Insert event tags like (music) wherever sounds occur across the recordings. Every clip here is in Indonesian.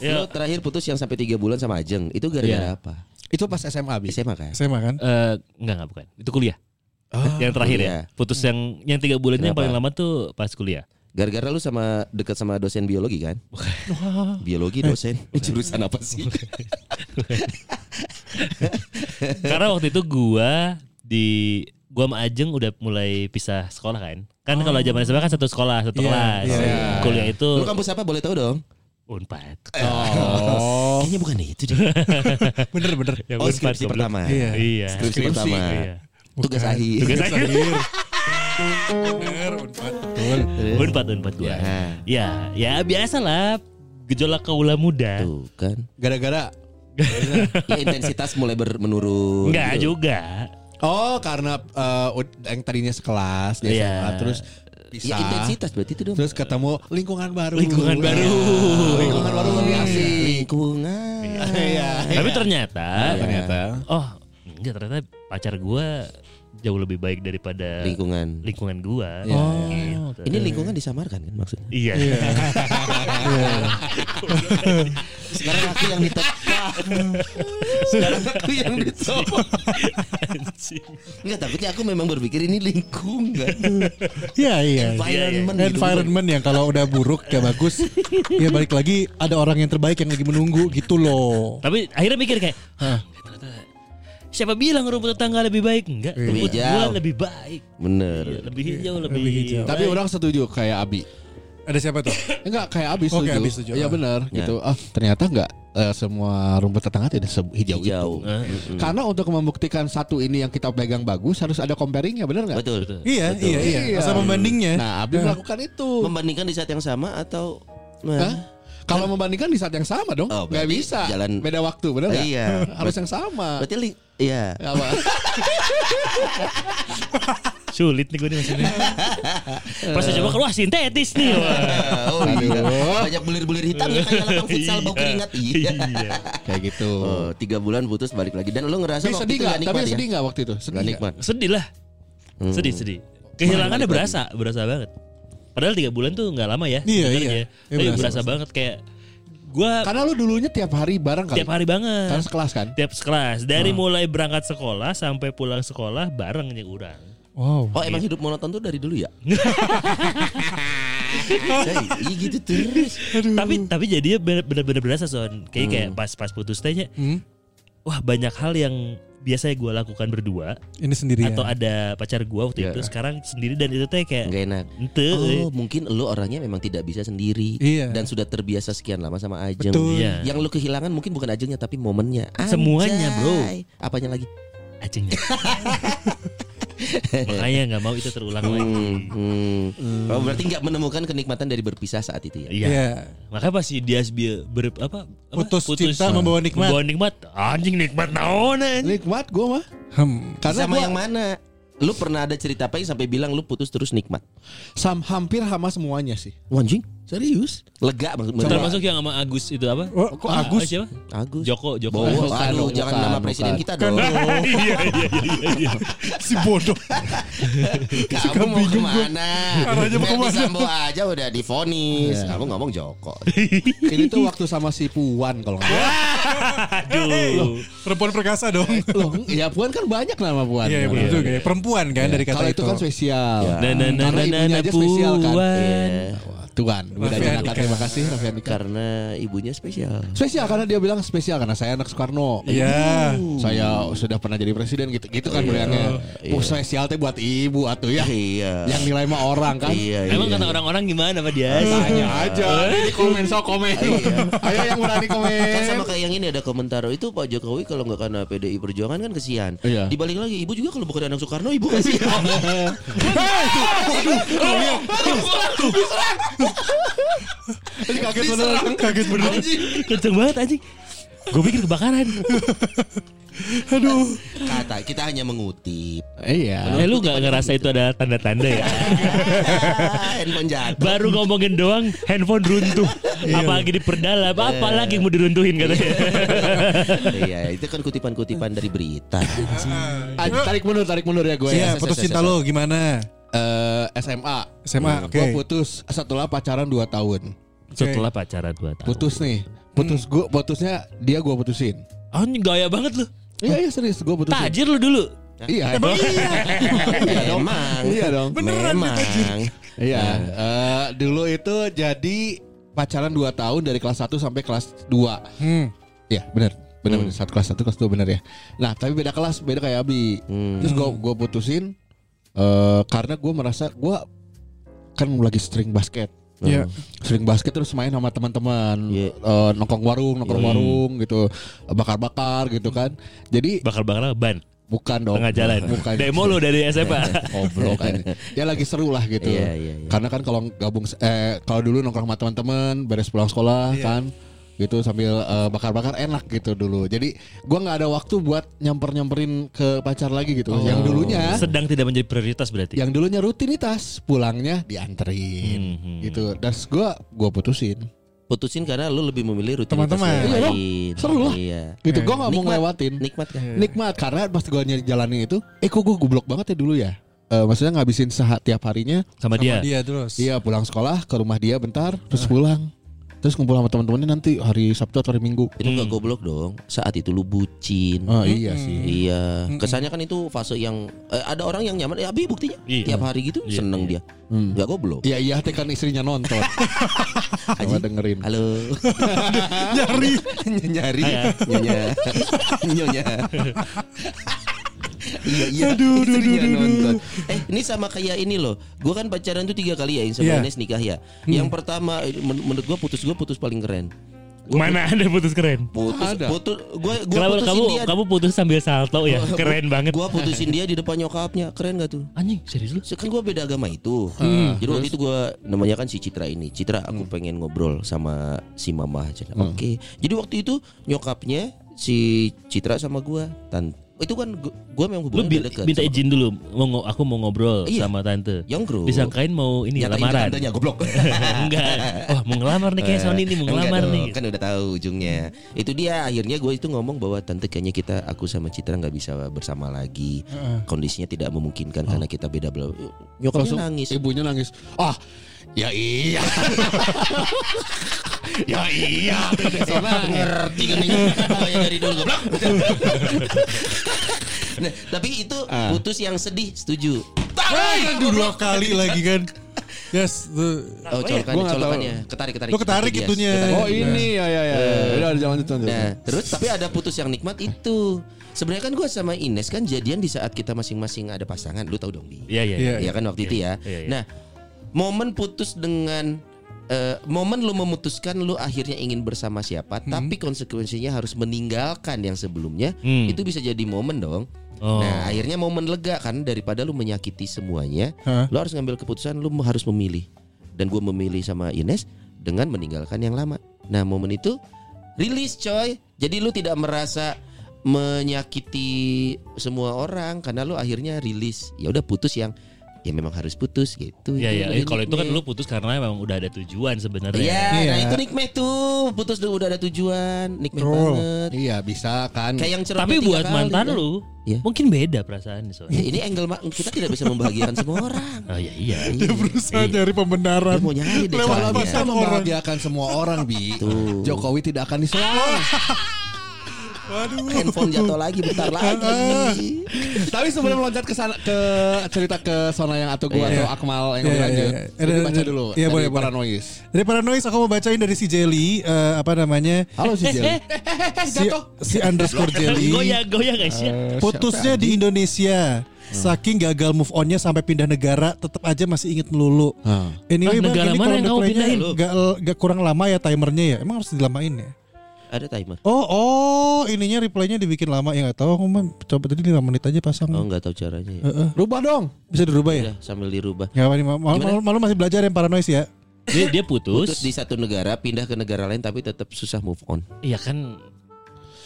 Lo terakhir putus yang sampai tiga bulan sama Ajeng Itu gara-gara Iya. apa? Itu pas SMA abis. SMA kan? SMA kan? Eh, enggak enggak bukan. Itu kuliah. yang terakhir kuliah. ya. Putus yang yang tiga bulannya yang paling lama tuh pas kuliah. Gara-gara lu sama dekat sama dosen biologi kan? (laughs) Biologi dosen (laughs) Jurusan apa sih? Karena waktu itu gua di gua sama Ajeng udah mulai pisah sekolah kan. Kan kalau zaman SMA kan satu sekolah, satu Iya, kelas. iya. Kuliah itu Lu kampus apa boleh tahu dong? Unpad. Oh. (laughs) Kayaknya bukan itu deh (laughs) Bener bener. Yang Oh Unpad, skripsi pertama Iya. Iya. Skripsi pertama Iya. Tugas akhir Tugas akhir. Bener. Betul. Unpad Unpad gua. Ya. Ya, ya biasa lah gejolak kaula muda. Tuh kan Gara-gara (laughs) Ya intensitas mulai ber- menurun Enggak gitu. juga. Oh karena ud- yang tadinya sekelas di Iya. SMA, terus Ya pisah. intensitas berarti itu dong Terus ketemu lingkungan baru. Lingkungan baru. lingkungan baru lebih asik. Lingkungan Iya. Tapi ternyata Ternyata. oh enggak ternyata pacar gua jauh lebih baik daripada Lingkungan lingkungan gua. Iya, Gitu. Ini lingkungan disamarkan kan maksudnya Iya. (laughs) Sekarang aku yang ditepah (laughs) Sekarang aku yang ditepah. Enggak takutnya aku memang berpikir ini lingkungan Iya iya. Environment gitu. Environment yang kalau udah buruk gak bagus, ya balik lagi ada orang yang terbaik yang lagi menunggu gitu loh. Tapi akhirnya mikir kayak, "Hah, ternyata siapa bilang rumput tetangga lebih baik? Enggak, Iya. rumput gua hijau. lebih baik. Bener Iya, lebih hijau, lebih, Lebih hijau. Tapi orang setuju kayak Abi. Ada siapa tuh? (coughs) Enggak kayak Abi Oke, setuju. Abi setuju. Iya Ah. benar Ya. gitu. Ah ternyata enggak eh, semua rumput tetangga tidak hijau, Hijau itu. Eh, Mm-mm. Karena untuk membuktikan satu ini yang kita pegang bagus harus ada comparingnya benar nggak? Betul Iya Betul. iya iya. Asal membandingnya. Nah Abi melakukan itu. Membandingkan di saat yang sama atau Hah? Kalau membandingkan di saat yang sama dong, Oh, nggak bisa. jalan- Beda waktu, benar nggak? Iya. (laughs) Harus yang sama. Berarti li- Iya Apa? (laughs) Sulit nih gue nih maksudnya. (laughs) Pas coba keluar sintetis nih. Wah. Oh iya Banyak bulir-bulir hitam ya Kayak lapang futsal bau keringat Iya Kayak gitu. Oh, tiga bulan putus balik lagi dan lo ngerasa Tapi waktu sedih itu nggak? gak Tapi nikmat ya? sedih nggak waktu itu? Sedih Gak nikmat. Sedih lah. Hmm. Sedih, sedih. Kehilangannya berasa, berasa banget. Padahal tiga bulan tuh nggak lama ya. Iya, iya. Iya, Tapi berasa, berasa, banget kayak gua Karena lu dulunya tiap hari bareng kali. tiap hari banget. Karena sekelas kan? tiap kelas dari mulai berangkat sekolah sampai pulang sekolah bareng nya urang. Wow. Oh emang hidup monoton tuh dari dulu ya? (laughs) Iya gitu terus. Tapi tapi jadinya bener-bener berasa son. Kayak kayak pas pas putus tehnya. Hmm? Wah banyak hal yang biasanya gue lakukan berdua Ini sendirian. atau ada pacar gue waktu Iya. itu sekarang sendiri dan itu teh kayak Gak enak. ente Oh mungkin lo orangnya memang tidak bisa sendiri Iya. dan sudah terbiasa sekian lama sama Ajeng. Betul. Iya. Yang lo kehilangan mungkin bukan Ajengnya tapi momennya. Semuanya, bro. Anjay. Apanya lagi? acengnya. (laughs) Makanya nggak mau itu terulang lagi. Hmm, hmm. Oh berarti nggak menemukan kenikmatan dari berpisah saat itu ya? Iya. Iya. Makanya pas si Dias Bia ber apa, apa Putus cinta membawa nikmat. Membawa nikmat. Anjing nikmat naon anjing. Nikmat gue mah. Hmm. Karena Sama gua yang mana? Lu pernah ada cerita apa yang sampai bilang lu putus terus nikmat? sam, hampir sama semuanya sih. Wanjing? Serius? Lega maksudnya. Termasuk yang sama Agus itu apa? Oh, kok Ah, Agus? siapa? Agus. Joko, Joko. Bowo, aduh bukan, jangan nama bukan. presiden kita Kan dong. (laughs) iya iya iya iya. si bodoh. (laughs) Kamu mau ke mana? Arahnya mau ke mana? Sambo aja udah difonis. Iya. Kamu ngomong Joko. (laughs) Ini tuh waktu sama si Puan kalau nggak. Aduh. Perempuan perkasa dong. Loh, ya Puan kan banyak nama Puan. Iya, iya, benar juga ya. Perempuan kan dari kata Kalau itu. itu kan spesial. Nah, nah, nah, Karena nah, ibunya nah, aja spesial kan. Puan. Iya. Tuan, Bunda Janaka terima kasih Raffi Andika. Karena ibunya spesial. Spesial karena dia bilang spesial karena saya anak Soekarno. Iya. Saya sudah pernah jadi presiden gitu gitu kan bilangnya. Oh, spesial teh buat ibu atuh ya. Iya. Yang nilai mah orang kan. Iya. Emang iya. kata orang-orang gimana Pak Dias? Tanya aja di komen so komen. Ayo yang berani komen. Kan sama kayak yang ini ada komentar itu Pak Jokowi kalau nggak karena PDI Perjuangan kan kesian. Iya. Dibalik lagi ibu juga kalau bukan anak Soekarno ibu kasihan. Tadi kaget bener. Kaget bener. Kenceng banget anjing. Gue pikir kebakaran. (laughs) Kata kita hanya mengutip. Iya. Eh lu gak ngerasa itu ada tanda-tanda ya? (laughs) Handphone jatuh. Baru ngomongin doang handphone runtuh. Apalagi diperdalam. Apalagi yang mau diruntuhin katanya. (laughs) Iya, itu kan kutipan-kutipan dari berita. Ah, tarik mundur, tarik mundur ya gue. Iya, Ses, putus cinta lo gimana? Eh, SMA. SMA, oke. Gue putus setelah pacaran 2 tahun. Setelah pacaran 2 tahun. Putus nih. Putus gue, putusnya dia gue putusin. Anjing gaya banget lu. Iya iya serius gue putusin. Tajir lu dulu. Iya. (laughs) Emang iya. Iya dong. Memang. Iya dong. Memang. Iya. Eh, dulu itu jadi pacaran 2 tahun dari kelas 1 sampai kelas 2. Hmm. Iya benar. Benar benar. Satu kelas 1 kelas 2 benar ya. Nah, tapi beda kelas, beda kayak Abi. Hmm. Terus gue gue putusin eh karena gue merasa gue kan lagi string basket. Iya. Sering basket terus main sama teman-teman, Iya. Eh, nongkrong warung, nongkrong warung gitu, bakar-bakar gitu kan. Jadi Bakal-bakal ban. bukan dong, Tengah jalan. (laughs) bukan. Demo lu dari SMA. (laughs) Goblok kan. Ya lagi seru lah gitu. Iya, iya, iya. Karena kan kalau gabung eh kalau dulu nongkrong sama teman-teman, beres pulang sekolah kan gitu sambil eh, bakar-bakar enak gitu dulu. Jadi gua nggak ada waktu buat nyamper-nyamperin ke pacar lagi gitu. Yang dulunya Sedang tidak menjadi prioritas berarti. yang dulunya rutinitas, pulangnya dianterin Hmm. gitu. Dan gua gua putusin. Putusin karena lu lebih memilih rutinitas Teman-teman. yang Iya lain. Seru lah. Iya. Gitu gua nggak mau ngelewatin. Nikmat kan? Nikmat karena pas gua nyari jalannya itu, eh kok gua goblok banget ya dulu ya. Eh, maksudnya ngabisin sehat tiap harinya Sama dia. Dia terus. Iya pulang sekolah ke rumah dia bentar terus pulang terus ngumpul sama teman-temannya nanti hari Sabtu atau hari Minggu. Itu nggak goblok dong. Saat itu lu bucin. Oh iya sih. Iya, kesannya kan itu fase yang eh, ada orang yang nyaman. Ya, Abi buktinya Iya. tiap hari gitu Iya, seneng dia. Nggak goblok. Iya iya teh kan istrinya nonton. (laughs) Sama dengerin. Halo. (laughs) (laughs) Nyari. Nyari nyonya. nyonya. Iya iya. Aduh, aduh, aduh, aduh, nonton. Eh ini sama kayak ini loh. Gue kan pacaran tuh tiga kali ya, sama Iya. Ines nikah ya. Yang pertama eh, men- menurut gue putus gue putus paling keren. Gua Mana ada putus keren? Putus, Ada. putus, gue Kenapa putusin kamu dia. kamu putus sambil salto ya? (laughs) Keren banget. Gue putusin dia di depan nyokapnya, keren gak tuh? Anjing, serius lu? Kan gue beda agama itu. Jadi waktu itu gue namanya kan si Citra ini. Citra aku pengen ngobrol sama si mama aja. Oke. Jadi waktu itu nyokapnya si Citra sama gue. Tan itu kan gue memang Lu hubungan bi- udah dekat. minta sama- izin dulu, mau aku mau ngobrol Iya. sama tante. Yang bro. Disangkain mau ini Nyatain ke lamaran. tantenya, goblok. (laughs) (laughs) Enggak. Wah, mau ngelamar nih kayak Sony nih, mau (laughs) ngelamar dong, nih. Kan udah tahu ujungnya. Itu dia akhirnya gue itu ngomong bahwa tante kayaknya kita aku sama Citra nggak bisa bersama lagi. Kondisinya tidak memungkinkan karena kita beda bela. Nyokapnya Langsung nangis. Ibunya nangis. Ah, ya iya. (laughs) ya iya. ngerti kan ini kayak dari dulu goblok. (laughs) nah, tapi itu Ah. putus yang sedih, setuju. Aduh dua kali lagi kan. Yes. tuh. Oh, colokannya, Gua nggak colokannya. Ketarik, ketarik. Lu ketarik Itu dia, itunya. ketarik. Oh ini ya ya ya. Udah ada jangan lanjut. Nah, terus tapi ada putus yang nikmat itu. Sebenarnya kan gue sama Ines kan jadian di saat kita masing-masing ada pasangan. Lu tahu dong, Bi. Iya, iya. Iya. Ya kan waktu itu ya. Iya, iya. Nah, momen putus dengan eh, momen lu memutuskan lu akhirnya ingin bersama siapa, tapi konsekuensinya harus meninggalkan yang sebelumnya, Hmm. itu bisa jadi momen dong. Oh. Nah, akhirnya momen lega kan daripada lu menyakiti semuanya, Hah? lu harus ngambil keputusan lu harus memilih. Dan gue memilih sama Ines dengan meninggalkan yang lama. Nah, momen itu rilis coy. Jadi lu tidak merasa menyakiti semua orang karena lu akhirnya rilis. Ya udah putus yang ya memang harus putus gitu. Iya, iya. lebih Kalau itu kan lu putus karena memang udah ada tujuan sebenarnya. Iya, Iya. nah itu nikmat tuh. Putus udah ada tujuan, nikmat banget. Iya bisa kan. Kayak yang cerita Tapi buat kali, mantan kan. lu, Iya. mungkin beda perasaan soalnya. Ya, ini angle kita tidak bisa membahagiakan semua orang. Oh iya iya. Dia berusaha nyari pembenaran. Dia mau nyari deh Lewat bisa membahagiakan semua orang bi. Tuh. Jokowi tidak akan diserang. Handphone jatuh lagi bentar (laughs) lagi. Tapi sebelum loncat ke sana ke cerita ke Sona yang atau gua Iya. atau Akmal yang Iya, iya, lanjut. Jadi Ada- baca dulu. iya, boleh, boleh. Paranoid. Dari Paranoid aku mau bacain dari si Jelly eh, apa namanya? Halo si Jelly. Si, si underscore Jelly. Goyang goyang guys ya. Putusnya di Indonesia. Saking gagal move onnya sampai pindah negara, tetap aja masih inget melulu. Ah. Anyway, Ah, Bang, negara ini mana yang kamu replaynya pindahin? Gak, gak kurang lama ya timernya ya. Emang harus dilamain ya? Ada timer. Oh, oh, ininya replaynya dibikin lama ya nggak tahu. Aku mah coba tadi 5 menit aja pasang. Oh nggak tahu caranya ya. Heeh. Rubah dong. Bisa dirubah ya? Udah sambil dirubah. Apa nih, malu, malu, malu masih belajar yang paranoid ya. Dia dia Putus putus. di satu negara pindah ke negara lain tapi tetap susah move on. Iya kan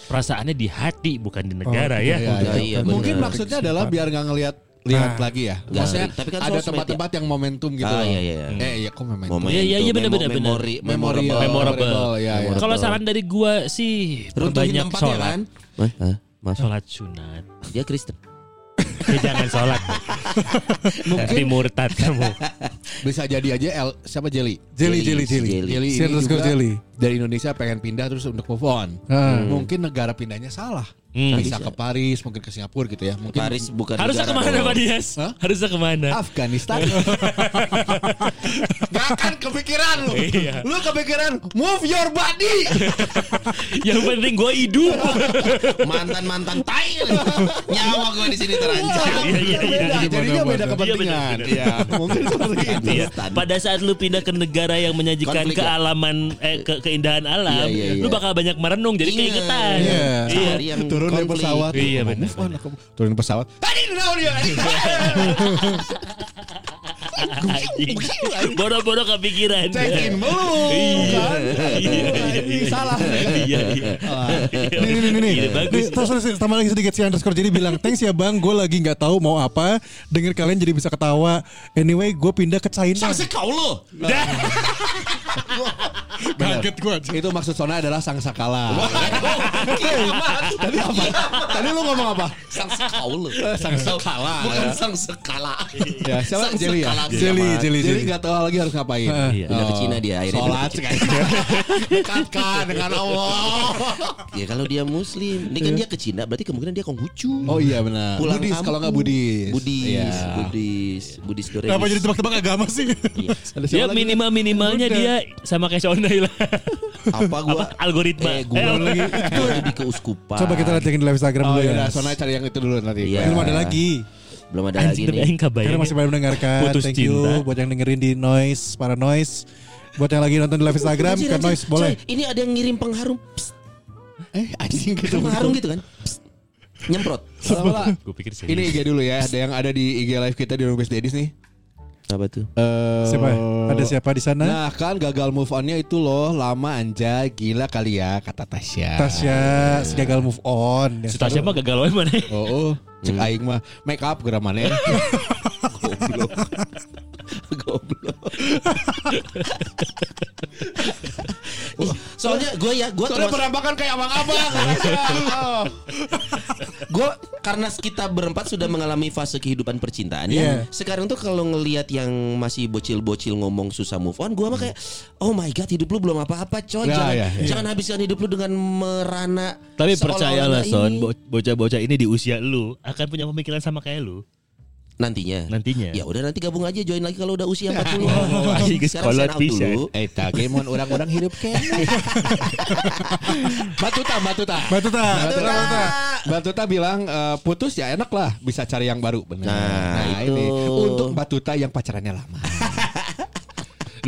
perasaannya di hati bukan di negara ya. Iya, iya, iya, Mungkin maksudnya adalah biar nggak ngelihat lihat Nah. lagi ya. Maksudnya tapi kan ada tempat-tempat yang momentum gitu. Ah, loh. iya, iya. Eh iya kok momentum. Momen Iya, iya, iya, benar, benar, benar. memori, Memori memorable. Memorable. Ya, ya. Kalau saran dari gua sih Runtuhin banyak tempatnya sholat. kan? Hah? Mas, Sholat sunat. dia Kristen. (laughs) Ya jangan sholat. (laughs) Nanti murtad kamu. (laughs) Bisa jadi aja El, siapa Jelly? Jelly, jelly, Jelly, jelly. jelly. Jelly Si ini underscore juga jelly. dari Indonesia pengen pindah terus untuk move on. Ah. Mungkin negara pindahnya salah. Hmm. Bisa ke Paris, mungkin ke Singapura gitu ya. Mungkin Paris bukan Harusnya ke mana. Pak Dias? Hah? Harusnya ke mana? Afghanistan. (laughs) Gak akan kepikiran lu. Iya. Lu kepikiran move your body. (laughs) Yang penting gua hidup. (laughs) Mantan-mantan tai. Nyawa gue di sini terancam. Iya, iya, iya. Beda, jadinya beda Iya, kepentingan. Iya, mungkin seperti itu. Iya. Pada saat lu pindah ke negara yang menyajikan Konflik ya? kealaman eh ke keindahan alam, Iya, iya, iya. lu bakal banyak merenung jadi Iya. keingetan. Iya. Iya. Yang Turun dari pesawat. Iya, benar, Turun pesawat. Tadi naon dia. Bodoh-bodoh kepikiran. Check in belum. Iya. kan? Iya, salah. Iya, iya. Nih, nih, nih. Iya, bagus. Terus, terus tambah lagi sedikit si underscore jadi bilang thanks ya bang, gue lagi nggak tahu mau apa. Dengar kalian jadi bisa ketawa. Anyway, gue pindah ke China. Sang kau lo. (laughs) Kaget gue. Itu maksud Sona adalah sang sakala. Kiamat. (laughs) Tadi apa? Tadi lu ngomong apa? Sang kau lo. Sang sekala. Bukan sang skala. Ya, siapa Sang Jelly ya? Jelly, Jadi jelly. nggak tahu lagi harus ngapain. Iya. Pindah ke Cina dia akhirnya. Sholat. (laughs) Dekatkan dengan Allah. Ya kalau dia muslim, ini kan dia ke Cina berarti kemungkinan dia Konghucu. Oh iya benar. Pulang Budis kalau nggak Budis. Budis, Iya. Budis, Budis Doremis. Kenapa jadi tebak-tebak agama sih? (laughs) Ya lagi? minimal minimalnya Udah. dia sama kayak Sonai lah. Apa gua? Apa? Algoritma. Eh, gua Eh, lagi (laughs) itu di keuskupan. Coba kita lihat yang di live Instagram Oh dulu iya, ya. Sona cari yang itu dulu nanti. Iya. Belum ada lagi. Belum ada lagi Anjing tapi nih. Karena masih pada mendengarkan. Putus Thank you cinta. buat yang dengerin di Noise, para Noise. Buat yang lagi nonton di live Instagram Anjir, ke anjir. Noise boleh. Coy, ini ada yang ngirim pengharum. Psst, Eh anjing gitu. pengharum gitu kan. Psst, Nyemprot. Gue pikir sih. Ini IG dulu ya. Ada yang ada di IG live kita di Rumpis Dedis nih. Apa tuh? Eh, Siapa? Ada siapa di sana? Nah kan gagal move onnya itu loh lama anja gila kali ya kata Tasya. Tasya si gagal move on. Ya. Si Tasya mah gagal mana? Oh, oh cek aing mah make up geura mana (laughs) Goblok. Goblok. Soalnya gue ya, gue Soalnya penampakan kayak abang-abang. (laughs) gue karena kita berempat sudah mengalami fase kehidupan percintaan Iya. ya. Sekarang tuh kalau ngelihat yang masih bocil-bocil ngomong susah move on, gue mah kayak, oh my god, hidup lu belum apa-apa, coy. Ya, jangan, ya, ya. jangan habiskan hidup lu dengan merana. Tapi percayalah Son, bocah-bocah ini di usia lu akan punya pemikiran sama kayak lu nantinya. nantinya. Ya udah nanti gabung aja join lagi kalau udah usia (laughs) 40 Oh, Sekarang sign out dulu. Eh tage mun orang-orang hidup kene. (laughs) Batuta, Batuta. Batuta, Batuta, Batuta. Batuta bilang eh, putus ya enak lah bisa cari yang baru benar. Nah, itu. ini untuk Batuta yang pacarannya lama. (laughs)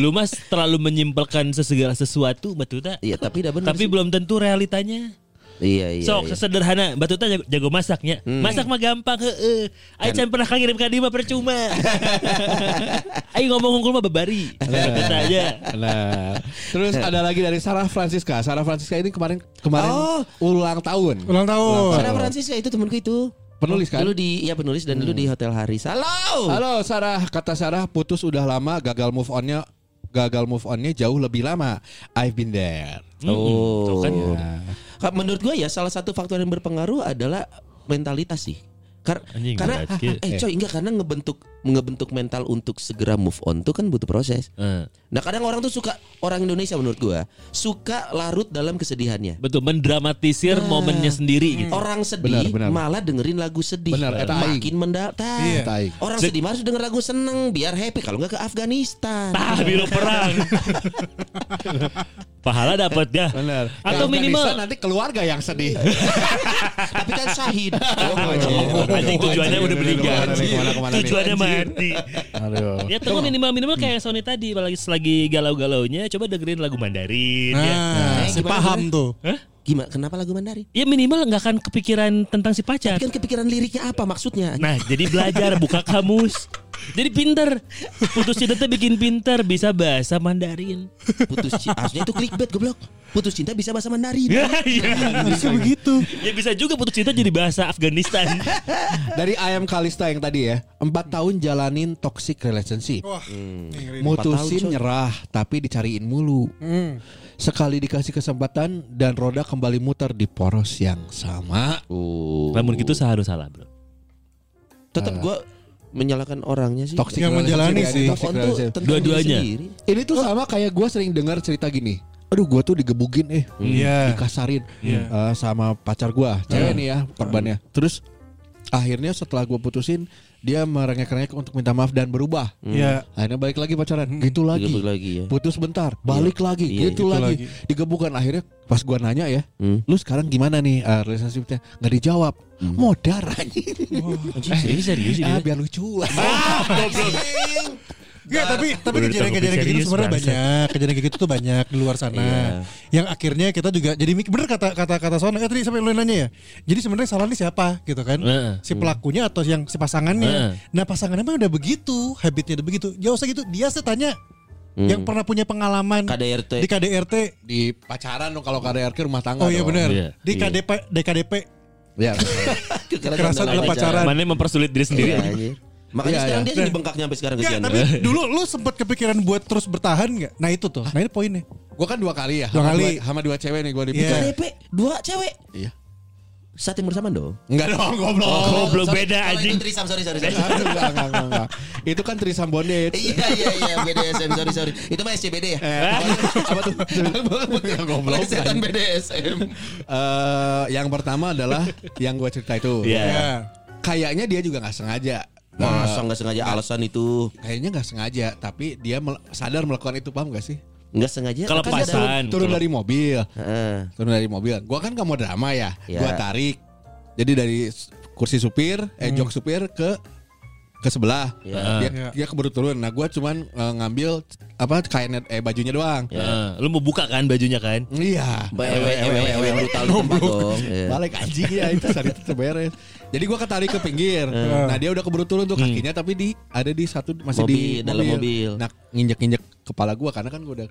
Lu mas terlalu menyimpulkan sesegala sesuatu Batuta. Iya tapi udah benar. Tapi sih. belum tentu realitanya. Iya iya. Sok iya. sederhana Batuta jago, jago masaknya. Masak mah gampang heeh. Aing can pernah kangirim ka mah percuma. (laughs) Aing ngomong hungkul mah babari. Batuta aja. Nah, terus ada lagi dari Sarah Francisca. Sarah Francisca ini kemarin kemarin Oh. ulang tahun. Ulang tahun. Sarah Francisca itu temanku itu. Penulis kan? Dulu di ya penulis dan dulu di Hotel Haris. Halo. Halo Sarah, kata Sarah putus udah lama, gagal move onnya gagal move onnya jauh lebih lama. I've been there. Oh. Tuh kan. Ka- Menurut gue ya salah satu faktor yang berpengaruh adalah mentalitas sih. Kar- Anjing, karena berat, Ki. eh coy enggak karena ngebentuk ngebentuk mental untuk segera move on tuh kan butuh proses. Eh, Nah kadang orang tuh suka orang Indonesia menurut gua suka larut dalam kesedihannya. betul mendramatisir momennya sendiri gitu. Orang sedih Benar, benar. malah dengerin lagu sedih. Benar. Makin mendatar. Iya. Eta aing. Orang sedih mah harus denger lagu seneng biar happy kalau nggak ke Afghanistan. Tah biru perang. (laughs) Pahala dapat ya. Benar. Atau minimal nanti keluarga yang sedih. (laughs) Tapi kan syahid. anjing tujuannya udah meninggal. Ke mana nih, ke mana, ke mana nih? Tujuannya mati. Aduh. Ya tunggu minimal minimal kayak Sony tadi lagi selagi galau-galaunya coba dengerin lagu Mandarin ya. Nah, si gimana, paham tuh. Hah? Gimana? Kenapa lagu Mandarin? Ya minimal nggak akan kepikiran tentang si pacar. Kan kepikiran liriknya apa maksudnya? Nah, jadi belajar buka kamus. Jadi pinter. Putus cinta tuh bikin pinter, bisa bahasa Mandarin. Putus cinta. Harusnya itu clickbait goblok. Putus cinta bisa bahasa Mandarin. Ya, iya. Harusnya begitu. Ya bisa juga putus cinta jadi bahasa Afghanistan. Dari ayam Kalista yang tadi ya, empat tahun jalanin toxic relationship. Wah, ngeri. Mutusin nyerah tapi dicariin mulu. Hmm. Sekali dikasih kesempatan dan roda kembali muter di poros yang sama. Oh. Namun gitu seharus salah, Bro. Tetap gua menyalahkan orangnya sih. Toxic Yang menjalani ya, sih. Dua-duanya. Ini tuh sama kayak gue sering dengar cerita gini. Aduh gue tuh digebugin eh Iya. Dikasarin Iya. eh, Sama pacar gue Cewek nih ya korbannya Terus Akhirnya setelah gue putusin Dia merengek-rengek untuk minta maaf dan berubah. Iya. Akhirnya balik lagi pacaran. Gitu lagi. Digebuk lagi ya. Putus bentar Balik lagi. Iya, Gitu gitu lagi. lagi. Digebukan. Akhirnya pas gue nanya ya Hmm. Lu sekarang gimana nih eh, Relationshipnya? Gak dijawab. Modar anjing. Anjing, (laughs) ini serius ini. Ah biar lucu Enggak, tapi tapi kejadian-kejadian kayak gitu sebenarnya banyak. Kejadian kayak gitu tuh banyak di luar sana. Iya. Yang akhirnya kita juga jadi mik- bener kata kata kata Sona eh, tadi sampai lu nanya ya. Jadi sebenarnya salah nih siapa gitu kan? Heeh. Si pelakunya atau yang si pasangannya. Heeh. Nah, pasangannya mah udah begitu, habitnya udah begitu. Jauh usah gitu. Dia saya tanya Hmm. yang pernah punya pengalaman KDRT. di KDRT. Di pacaran dong Kalau KDRT rumah tangga Oh iya benar. Iya. Di KDP DKDP Iya (laughs) Kekerasan dalam pacaran. Mana yang mempersulit diri sendiri. Makanya Iya, sekarang iya. dia jadi bengkaknya sampai sekarang kesian. tapi dulu lu sempat kepikiran buat terus bertahan nggak? Nah itu tuh. Nah ini poinnya. Gue kan dua kali ya Dua sama kali. Sama dua cewek nih gue di Iya. KDP dua cewek. Iya Saat yang bersamaan dong. Enggak dong (laughs) goblok Goblok sorry, beda, kalau anjing. Itu trisam, sorry, sorry, sorry. enggak, enggak, enggak, enggak, enggak. Itu kan trisam bondage Iya iya iya BDSM sorry sorry itu mah SCBD ya Apa tuh? (laughs) Goblok Setan BDSM Eh, Yang pertama adalah Yang gue cerita itu Iya. Ya. Kayaknya dia juga gak sengaja masa nggak sengaja alasan itu Kayaknya gak sengaja Tapi dia mel- sadar melakukan itu Paham gak sih? nggak sengaja Kalau kan pasan. Turun dari mobil Heeh. Turun dari mobil Gua kan gak mau drama ya Iya. Gua tarik Jadi dari kursi supir Eh jok supir ke ke sebelah Iya. dia, Iya. dia keburu turun nah gua cuman eh, ngambil apa kainnya eh bajunya doang Heeh. Lu mau buka kan bajunya kan? iya ewe brutal di dong Iya. balik anjing ya itu saat itu beres jadi gua ketarik ke pinggir nah dia udah keburu turun tuh kakinya tapi di ada di satu masih di Mobil, dalam mobil. nah nginjek nginjek kepala gua karena kan gua udah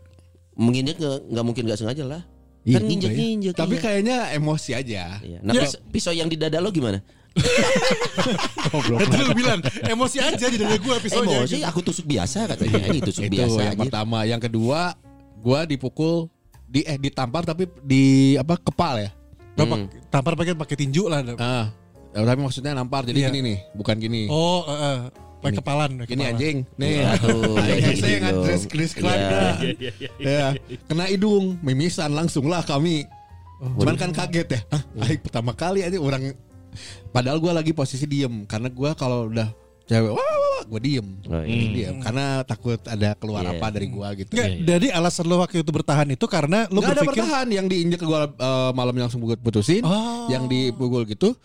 menginjak nggak mungkin nggak sengaja lah Iya kan ya. nginjek tapi iya. kayaknya emosi aja Iya. nah Ya. pisau yang di dada lo gimana Itu lu bilang emosi aja di dada gue episodenya. emosi aku tusuk biasa katanya. Ini tusuk itu biasa yang aja. pertama. Yang kedua gua dipukul di eh ditampar tapi di apa kepal ya? Bapak tampar pakai pakai tinju lah. ah. Tapi maksudnya nampar. Jadi Iya. gini nih bukan gini. Oh, eh, eh, pakai kepalan. gini kepalan. anjing. Nih. (laughs) Iya, tuh, kayak Anjing, gini saya nggak dong. dress dress Iya. ya kena hidung mimisan langsung lah kami. Cuman kan kaget ya. Hah, pertama kali aja orang padahal gua lagi posisi diem karena gua kalau udah cewek wah, wah, wah gue diem Oh, iya. diem karena takut ada keluar Iya. apa dari gua gitu Nggak, Iya, iya. jadi alasan lo waktu itu bertahan itu karena lo Gak ada berpikir bertahan yang diinjek gua eh, malam langsung gua putusin Oh. yang dipukul gitu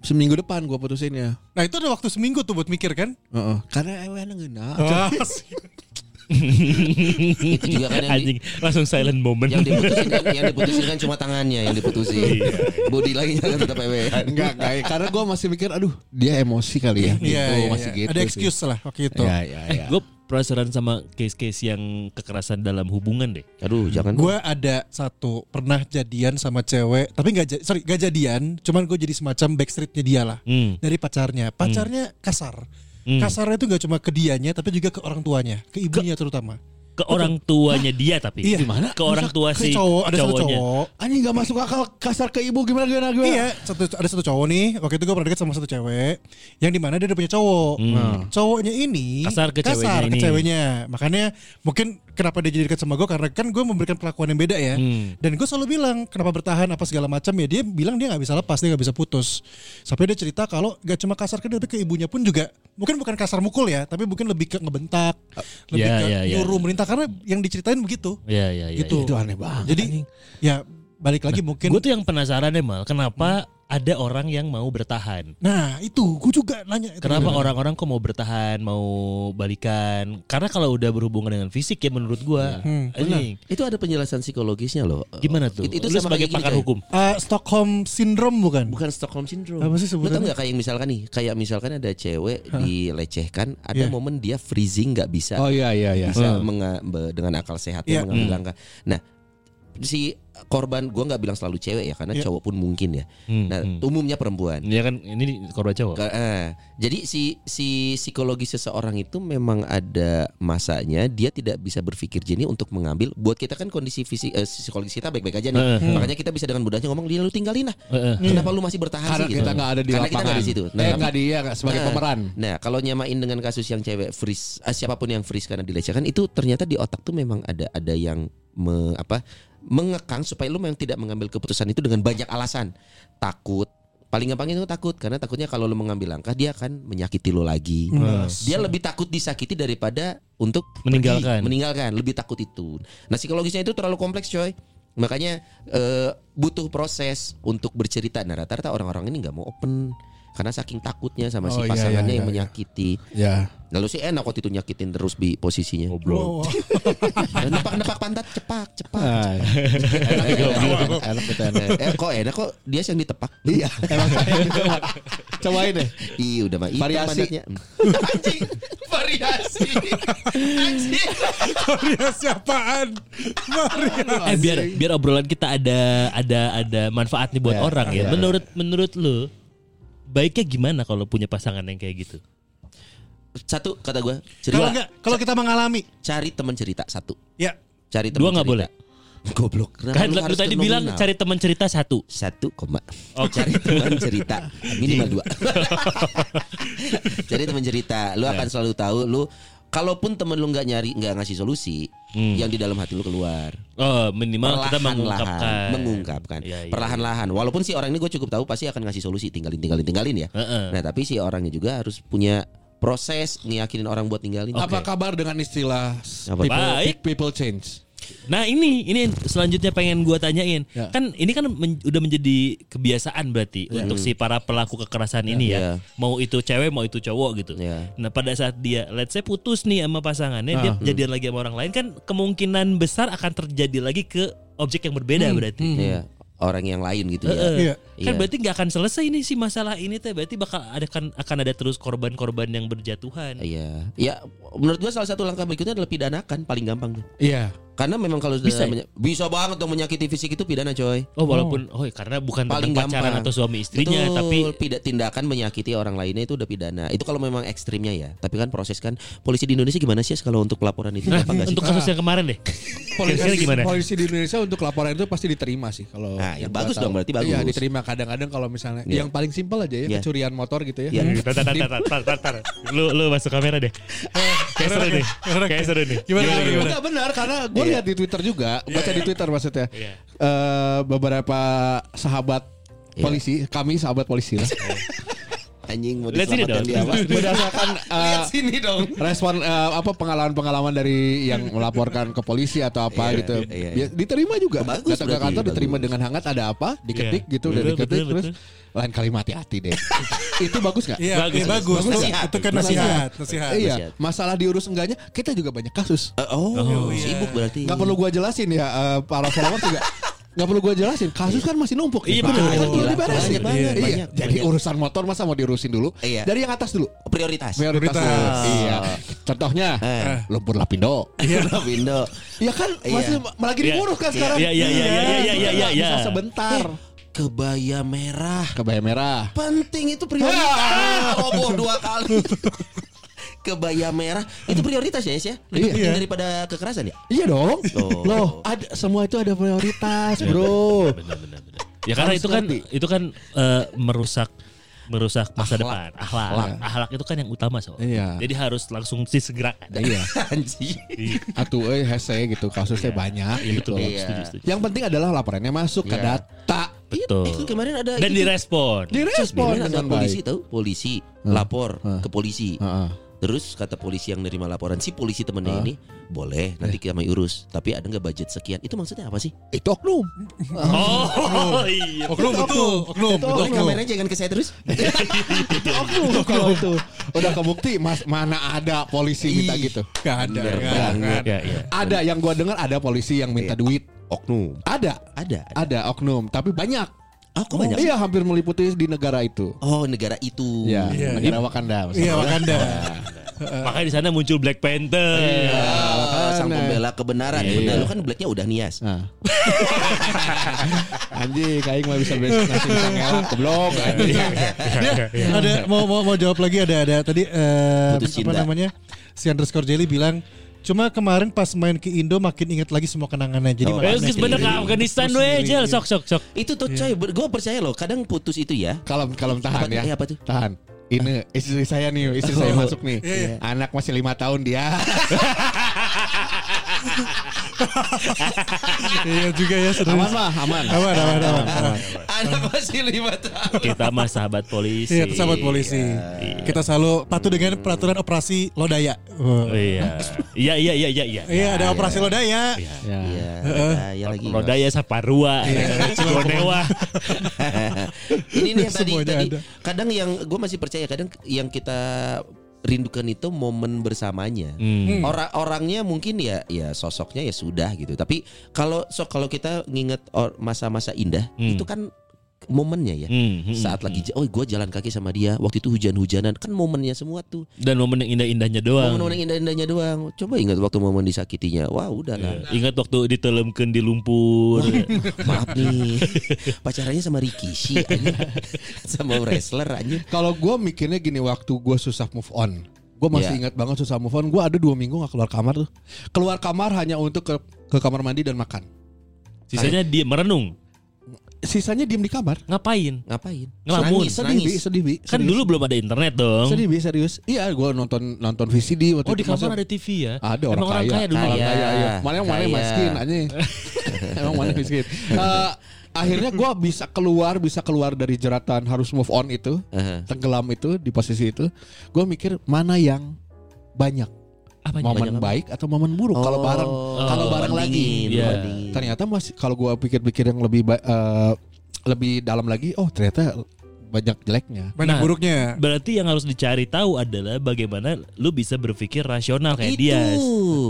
seminggu depan gua putusinnya Nah itu ada waktu seminggu tuh buat mikir kan? Heeh. karena ewe ngeuna Ah, (laughs) (laughs) (laughs) itu juga kan yang, di- Anjing, langsung silent moment. yang diputusin kan, yang diputusin kan cuma tangannya yang diputusin body lagi kan tetap (laughs) ewe enggak enggak karena gua masih mikir aduh dia emosi kali ya Iya, gitu iya, masih iya. gitu Ada sih. excuse lah waktu itu. ya ya ya Gue penasaran sama case-case yang kekerasan dalam hubungan deh. aduh jangan Gue ada satu pernah jadian sama cewek, tapi nggak sorry nggak jadian, cuman gue jadi semacam backstreetnya dia lah Hmm. dari pacarnya. Pacarnya kasar, Hmm. kasarnya itu nggak cuma ke dianya, tapi juga ke orang tuanya, ke ibunya terutama. ke orang tuanya dia tapi Iya. Gimana? ke orang tua Si si cowok ada satu cowoknya. cowok. Anjing gak masuk akal kasar ke ibu gimana gimana gimana. Iya, satu ada satu cowok nih. Waktu itu gue pernah deket sama satu cewek yang di mana dia udah punya cowok. Hmm. Cowoknya ini Kasar ke ceweknya kasar ke ini. ceweknya. Makanya mungkin kenapa dia jadi dekat sama gue karena kan gue memberikan perlakuan yang beda ya. Hmm. Dan gue selalu bilang kenapa bertahan apa segala macam ya. Dia bilang dia nggak bisa lepas, dia nggak bisa putus. Sampai dia cerita kalau gak cuma kasar ke dia tapi ke ibunya pun juga mungkin bukan kasar mukul ya, tapi mungkin lebih ke ngebentak, lebih ya, ke ya, ya. nyuruh merintah karena yang diceritain begitu. Iya iya iya. gitu. Itu aneh banget. Jadi ya balik lagi mungkin Gue tuh yang penasaran deh mal, kenapa ada orang yang mau bertahan? Nah itu gue juga nanya itu. Kenapa orang-orang kok mau bertahan, mau balikan? Karena kalau udah berhubungan dengan fisik ya menurut gua, Hmm, anjing. Itu ada penjelasan psikologisnya loh. Gimana tuh? Itu, itu Lu sama sebagai kayak pakar coy. hukum. Eh, Stockholm Syndrome bukan? Bukan Stockholm Syndrome. Apa sih Lu sebutannya? tau gak kayak misalkan nih, kayak misalkan ada cewek dilecehkan, ada Iya. momen dia freezing nggak bisa, Oh iya iya iya. bisa be- dengan akal sehatnya Iya. mengambil langkah. Nah, si korban gua nggak bilang selalu cewek ya, karena Iya. cowok pun mungkin ya. Hmm, Nah, hmm. umumnya perempuan. Ini kan ini korban cowok. Ke- eh, jadi si si psikologi seseorang itu memang ada masanya dia tidak bisa berpikir jernih untuk mengambil. Buat kita kan kondisi fisik eh, psikologis kita baik-baik aja nih. Eh, eh. Makanya kita bisa dengan mudahnya ngomong dia lu tinggalin lah. Heeh. Kenapa lu masih bertahan Karena sih gitu? kita nggak ada di Karena lapangan. kita nggak di situ. Nah, eh nggak dia nggak sebagai Nah, pemeran. Nah, kalau nyamain dengan kasus yang cewek freeze, ah, siapa pun yang freeze karena dilecehkan itu ternyata di otak tuh memang ada ada yang me, apa mengekang supaya lu memang tidak mengambil keputusan itu dengan banyak alasan. Takut. Paling gampang itu takut karena takutnya kalau lu mengambil langkah dia akan menyakiti lu lagi. Dia lebih takut disakiti daripada untuk Meninggalkan. pergi, meninggalkan, lebih takut itu. Nah, psikologisnya itu terlalu kompleks, coy. Makanya eh, butuh proses untuk bercerita. Nah, rata-rata orang-orang ini nggak mau open karena saking takutnya sama si Oh, iya, pasangannya iya, yang iya, menyakiti. Ya. Lalu sih enak waktu itu nyakitin terus di posisinya. Oh, (laughs) nepak-nepak pantat cepak, cepak. Ah, enak, enak kita enak. eh, kok enak kok dia yang ditepak. (laughs) Iya, emang cobain deh. Iya udah mah Variasi. pantatnya. (laughs) Anjing, variasi. Anjing. Maria siapaan? Maria. Eh biar biar obrolan kita ada ada ada manfaat nih buat Ya, orang ya. ya. Menurut menurut lu baiknya gimana kalau punya pasangan yang kayak gitu? Satu kata gue Kalau enggak, kalau kita mengalami, Cari teman cerita satu. ya Cari teman Dua nggak cerita. Goblok. Kenapa Kan lu tadi nominal? bilang cari teman cerita satu. satu koma. Oke. (laughs) Cari teman cerita minimal dua. (laughs) (laughs) Cari teman cerita. Lu akan selalu tahu lu kalaupun temen lu nggak nyari nggak ngasih solusi, yang di dalam hati lu keluar. Oh minimal kita Perlahan-lahan mengungkapkan. mengungkapkan. Iya, iya. Perlahan-lahan. Walaupun si orang ini gue cukup tahu pasti akan ngasih solusi tinggalin tinggalin tinggalin ya. Heeh. Nah, tapi si orangnya juga harus punya proses ngiyakinin orang buat tinggalin. Apa kabar dengan istilah Apa? people, Baik. people change? Nah ini ini selanjutnya pengen gua tanyain. Ya. Kan ini kan men- udah menjadi kebiasaan berarti untuk si para pelaku kekerasan ini ya. Ya. Mau itu cewek mau itu cowok gitu. Ya. Nah pada saat dia let's say putus nih sama pasangannya dia jadian lagi sama orang lain kan kemungkinan besar akan terjadi lagi ke objek yang berbeda berarti. Iya, orang yang lain gitu ya. Heeh. Iya. Kan Iya. berarti nggak akan selesai nih si masalah ini teh berarti bakal ada kan akan ada terus korban-korban yang berjatuhan. Iya. Ya, menurut gua salah satu langkah berikutnya adalah pidanakan paling gampang tuh. Iya. Karena memang kalau Bisa ya? bisa banget dong menyakiti fisik itu pidana coy. Oh walaupun oh, karena bukan Paling pacaran gampang. atau suami istrinya Betul, tapi pida- tindakan menyakiti orang lainnya itu udah pidana. Itu kalau memang ekstrimnya ya. Tapi kan proses kan polisi di Indonesia gimana sih kalau untuk pelaporan itu Nah, apa enggak sih? untuk kasus yang kemarin deh. (laughs) Kira-kira gimana? polisi di Indonesia untuk laporan itu pasti diterima sih kalau Nah, ya bagus dong, berarti bagus. Iya diterima kadang-kadang kalau misalnya Iya. yang paling simpel aja ya Iya. kecurian motor gitu ya. Iya. Tar, tar, tar, tar, tar, tar, tar. Lu lu masuk kamera deh. (laughs) Kayak seru nih. Kayak seru nih. Gimana, gimana, benar karena gue lihat di Twitter juga, baca di Twitter maksudnya. Iya. Eh, beberapa sahabat Iya. polisi, kami sahabat polisi lah. Anjing mau diselamatkan dong. dia apa? (laughs) Berdasarkan (laughs) Lihat sini dong. respon eh, apa pengalaman-pengalaman dari yang melaporkan ke polisi atau apa Iya, gitu. iya, iya. Ya, diterima juga. Bagus Datang ke kantor diterima dengan hangat ada apa? Diketik gitu udah diketik betul, terus lain kali hati-hati deh. (laughs) Itu bagus nggak? Iya, Bagus, bagus, bagus. bagus. Itu- Nasihat. Itu kan nasihat, nasihat. Iya, Nasihat. masalah diurus enggaknya kita juga banyak kasus. Eh, oh, Oh, sibuk berarti. Nggak perlu gua jelasin ya eh, para followers juga. Nggak perlu gua jelasin, kasus kan masih numpuk. Iya, Banyak betul. kan perlu Gila, diberesin. banyak banget, Iya, banyak, Jadi banyak. urusan motor masa mau diurusin dulu? Iya. Dari yang atas dulu. prioritas. Prioritas. Prioritas. dulu. Iya. Contohnya Eh. lumpur lapindo. Iya, (laughs) Indo. Ya kan Iya. masih lagi Iya. diurus kan Iya, sekarang. iya, iya, iya, iya, iya, iya, iya, iya. Bisa sebentar. Kebaya merah. Kebaya merah. Penting itu prioritas. Roboh dua kali. (laughs) kebaya merah itu prioritas ya, ya? Lebih Iya. penting daripada kekerasan ya? Iya dong. Oh. Loh, ada semua itu ada prioritas, Bro. benar benar benar. Ya karena Harus itu kan ngerti. itu kan eh, merusak merusak masa Akhlak. depan. Akhlak. Akhlak itu kan yang utama soal. Iya. Jadi harus langsung disegerakan. Iya. Atuh euy hese gitu kasusnya banyak gitu. Betul, Iya. setuju, setuju. Yang penting adalah laporannya masuk ke Iya. data. Betul. Eh, kemarin ada Dan itu direspon. Direspon dengan polisi baik. tahu, polisi lapor ke polisi. Heeh. Terus kata polisi yang nerima laporan si polisi temennya ini boleh nanti kami urus, tapi ada nggak budget sekian? Itu maksudnya apa sih? Itu oknum. Oh, iya. Oknum betul, oknum, Boleh oknum. kameranya jangan ke saya terus. (laughs) itu oknum kalau itu. Udah kebukti mas mana ada polisi minta gitu. Gak ada, gak ada. Ya, ya. Ada yang gua dengar ada polisi yang minta duit. Oknum. Ada. Ada. Ada oknum, tapi banyak. Aku banyak. Iya, hampir meliputi di negara itu. Oh negara itu. Ya, Iya. negara Wakanda. Iya, Wakanda. (laughs) Makanya di sana muncul Black Panther. Ah, sang Makanya. pembela kebenaran. Iya. Benar, lu kan blacknya udah nias. Nah. (laughs) Anjing, kayak mah bisa beli nasi anjing. Dia ada mau mau mau jawab lagi ada ada tadi Putus apa namanya? Si underscore Jelly bilang Cuma kemarin pas main ke Indo makin ingat lagi semua kenangannya. Jadi Oh, Eh, makanya bener ke. Afghanistan we, Jel. iya. Sok sok sok. Itu tuh coy, gue percaya loh. Kadang putus itu ya. Kalem kalem tahan Apa- ya. eh, apa tuh? Tahan. Ini istri saya nih, istri saya masuk nih. Anak masih lima tahun dia. (laughs) (laughs) Iya juga ya serius. aman mah, aman. Aman, aman, aman. aman. Anak masih lima tahun. Kita mah sahabat polisi. Iya, sahabat polisi. Kita selalu patuh dengan peraturan operasi Lodaya. Oh, Iya. Iya iya iya iya iya. Iya, ada operasi Lodaya. Ya. Iya, ya lagi. Rodaya Saparua, Gonewa. ini nih yang tadi, tadi ada. kadang yang gue masih percaya kadang yang kita rindukan itu momen bersamanya. Hmm. Orang-orangnya mungkin ya ya sosoknya ya sudah gitu. Tapi kalau so kalau kita nginget or- masa-masa indah Hmm. itu kan momennya ya. Hmm, hmm, Saat lagi oh gue jalan kaki sama dia waktu itu hujan-hujanan kan momennya semua tuh. Dan momen yang indah-indahnya doang. Momen-momen yang indah-indahnya doang. Coba ingat waktu momen disakitinya. Wah, udah lah. Ingat waktu ditelemkeun di lumpur. Maaf nih. Pacarannya sama Ricky sih sama wrestler aja. Kalau gue mikirnya gini waktu gue susah move on. Gue masih Iya. ingat banget susah move on. Gue ada dua minggu gak keluar kamar tuh. Keluar kamar hanya untuk ke, ke kamar mandi dan makan. Sisanya dia merenung. Sisanya diem di kamar. Ngapain? Ngapain? Ngelamun. Nangis, Sedih bi, nangis. sedih bi. Kan serius. dulu belum ada internet dong. Sedih bi, serius. Iya, gue nonton nonton VCD waktu Oh di kamar Masa- ada TV ya? Ada orang Emang orang kaya. kaya dulu. Orang Kaya. kaya, iya. Mana yang mana yang Kaya. miskin anjing. (laughs) Emang mana yang miskin. Eh, akhirnya gue bisa keluar, bisa keluar dari jeratan harus move on itu, Aha. tenggelam itu di posisi itu. Gue mikir mana yang banyak Apa momen Banyak apa? baik atau momen buruk kalau Oh, bareng kalau bareng lagi. bandingin, Iya. bandingin. Ternyata masih kalau gue pikir-pikir yang lebih eh, lebih dalam lagi, oh ternyata banyak jeleknya. Banyak Nah, buruknya. Berarti yang harus dicari tahu adalah bagaimana lu bisa berpikir rasional kayak itu. dia.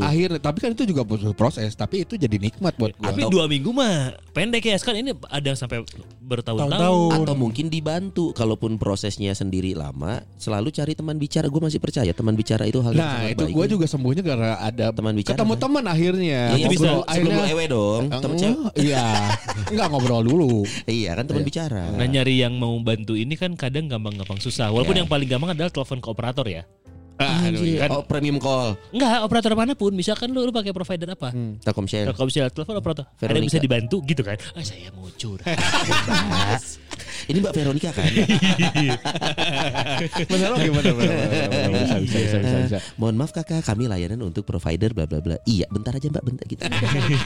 Akhir, tapi kan itu juga butuh proses, tapi itu jadi nikmat buat gue. Tapi dua minggu mah pendek ya. Kan ini ada yang sampai bertahun-tahun. Tahun-tahun. Atau mungkin dibantu kalaupun prosesnya sendiri lama, selalu cari teman bicara. Gue masih percaya teman bicara itu hal yang Nah sangat itu baik. gue juga sembuhnya karena ada Teman bicara. ketemu teman akhirnya. Iya, Nanti bisa sebelum, sebelum lu ewe dong. Cewek. Iya, nggak ngobrol dulu. (laughs) Iya kan teman bicara. Nah nyari yang mau bantu ini kan kadang gampang-gampang susah. Walaupun Ya. yang paling gampang adalah telepon ke operator ya. Anjir. kan- Oh premium call. Enggak, operator mana pun. Misalkan lu, lu pakai provider apa? Telkomsel. Telkomsel telepon operator. Ada yang bisa dibantu gitu kan? Ah saya mau curhat. (laughs) Ini Mbak Veronica kan. Benar oke benar benar. Bisa bisa bisa bisa. bisa. Mohon maaf kakak, kami layanan untuk provider bla bla bla. Iya, bentar aja mbak, bentar gitu.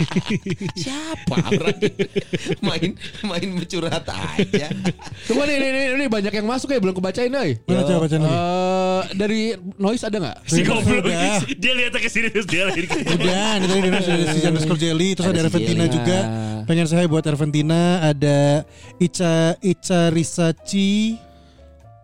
(laughs) Siapa main main bercurhat aja. Coba nih, nih, nih, nih banyak yang masuk ya belum kebacain nih. Mana coba bacaan lagi? Eh, dari noise ada nggak? si goblok dia lihat ke sini terus dia lari ke Udah, ini tadi dari si underscore Jelly, terus ada, Ada Arventina juga. Pengen saya buat Arventina, ada Ica Ica Risachi.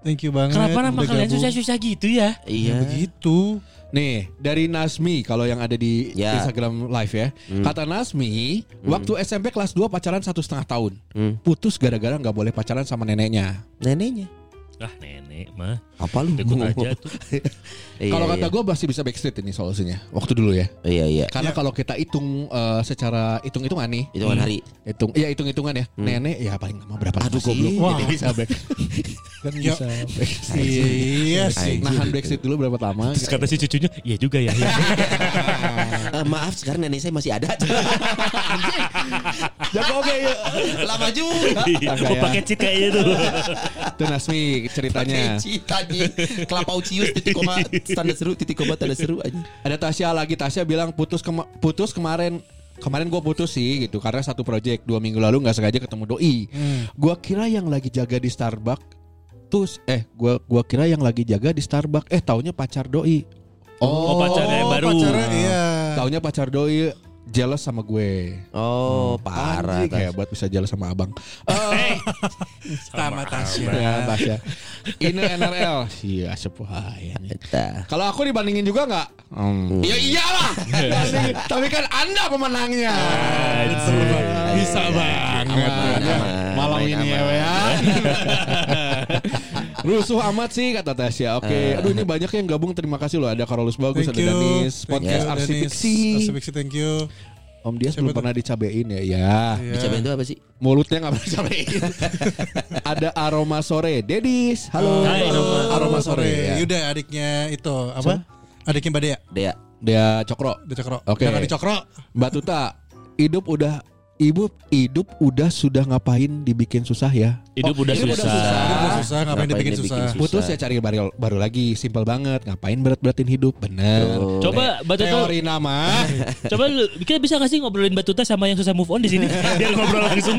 Thank you banget. Kenapa nama udah kalian susah-susah gitu ya? Iya. Begitu. Nih dari Nasmi kalau yang ada di Ya. Instagram live ya. Kata Nasmi, waktu SMP kelas 2 pacaran satu setengah tahun. Hmm. Putus gara-gara nggak boleh pacaran sama neneknya. Neneknya. Ah nenek mah. Apa lu? Ikut aja tuh. (laughs) Iya, Kalau iya. kata gue masih bisa backstreet ini solusinya. Waktu dulu ya. Iya iya. Karena kalau kita hitung eh, secara hitung-hitungan nih, Itu kan hari. hitung iya hitung-hitungan ya. Nenek ya paling lama berapa Aduh, goblok. Wah. Jadi bisa back. (laughs) kan bisa backstreet. Iya sih. Nahan backstreet dulu berapa lama? Terus kata si cucunya, iya juga ya. iya." (laughs) Eh, maaf sekarang nenek saya masih ada. Jago oke ya. Lama juga. Mau pakai cheat kayaknya tuh. Itu Nasmi ceritanya. Cita Kelapa ucius titik koma tanda seru titik koma tanda seru aja. Ada Tasya lagi Tasya bilang putus kema- putus kemarin kemarin gue putus sih gitu karena satu project dua minggu lalu nggak sengaja ketemu doi. Gua kira yang lagi jaga di Starbucks terus eh gua gua kira yang lagi jaga di Starbucks eh taunya pacar doi. Oh, pacarnya yang baru. pacarnya iya. Taunya pacar doi jealous sama gue. Oh, parah. Anjing, hebat bisa jealous sama abang. Eh, Sama Tasya. ya, Tasya. Ini NRL. Iya, sepuh ya. Eta. Kalau aku dibandingin juga nggak? Hmm. Ya iyalah. Tapi kan anda pemenangnya. Bisa banget. Aman, aman, Malam ini ya, ya. (laughs) Rusuh amat sih kata Tasya. Oke, aduh ini banyak yang gabung. Terima kasih loh. Ada Karolus Bagus, Thank ada you. Danis, podcast you, Arsip Dennis. Fiksi. Thank you. Om Dias Siapa belum pernah dicabein ya. Ya. Iya. Dicobain itu apa sih? Mulutnya nggak pernah dicabein. (laughs) ada Aroma Sore. Dedis, halo. Hai, Aroma. Aroma Sore. ya. Yuda adiknya itu apa? Adiknya Mbak Dea. Dea. Dia Cokro. Di Cokro. Oke. Jangan di Cokro. Mbak Tuta, hidup udah ibu hidup udah sudah ngapain dibikin susah ya? Hidup Oh, udah hidup susah. Hidup udah susah, ngapain dibikin susah? Putus ya cari baru, baru lagi, simpel banget. Ngapain berat-beratin hidup? Bener. Tuh. Coba Batuta Teori nama. (laughs) Coba lu, kita bisa gak sih ngobrolin Batuta sama yang susah move on di sini? (laughs) Biar ngobrol langsung.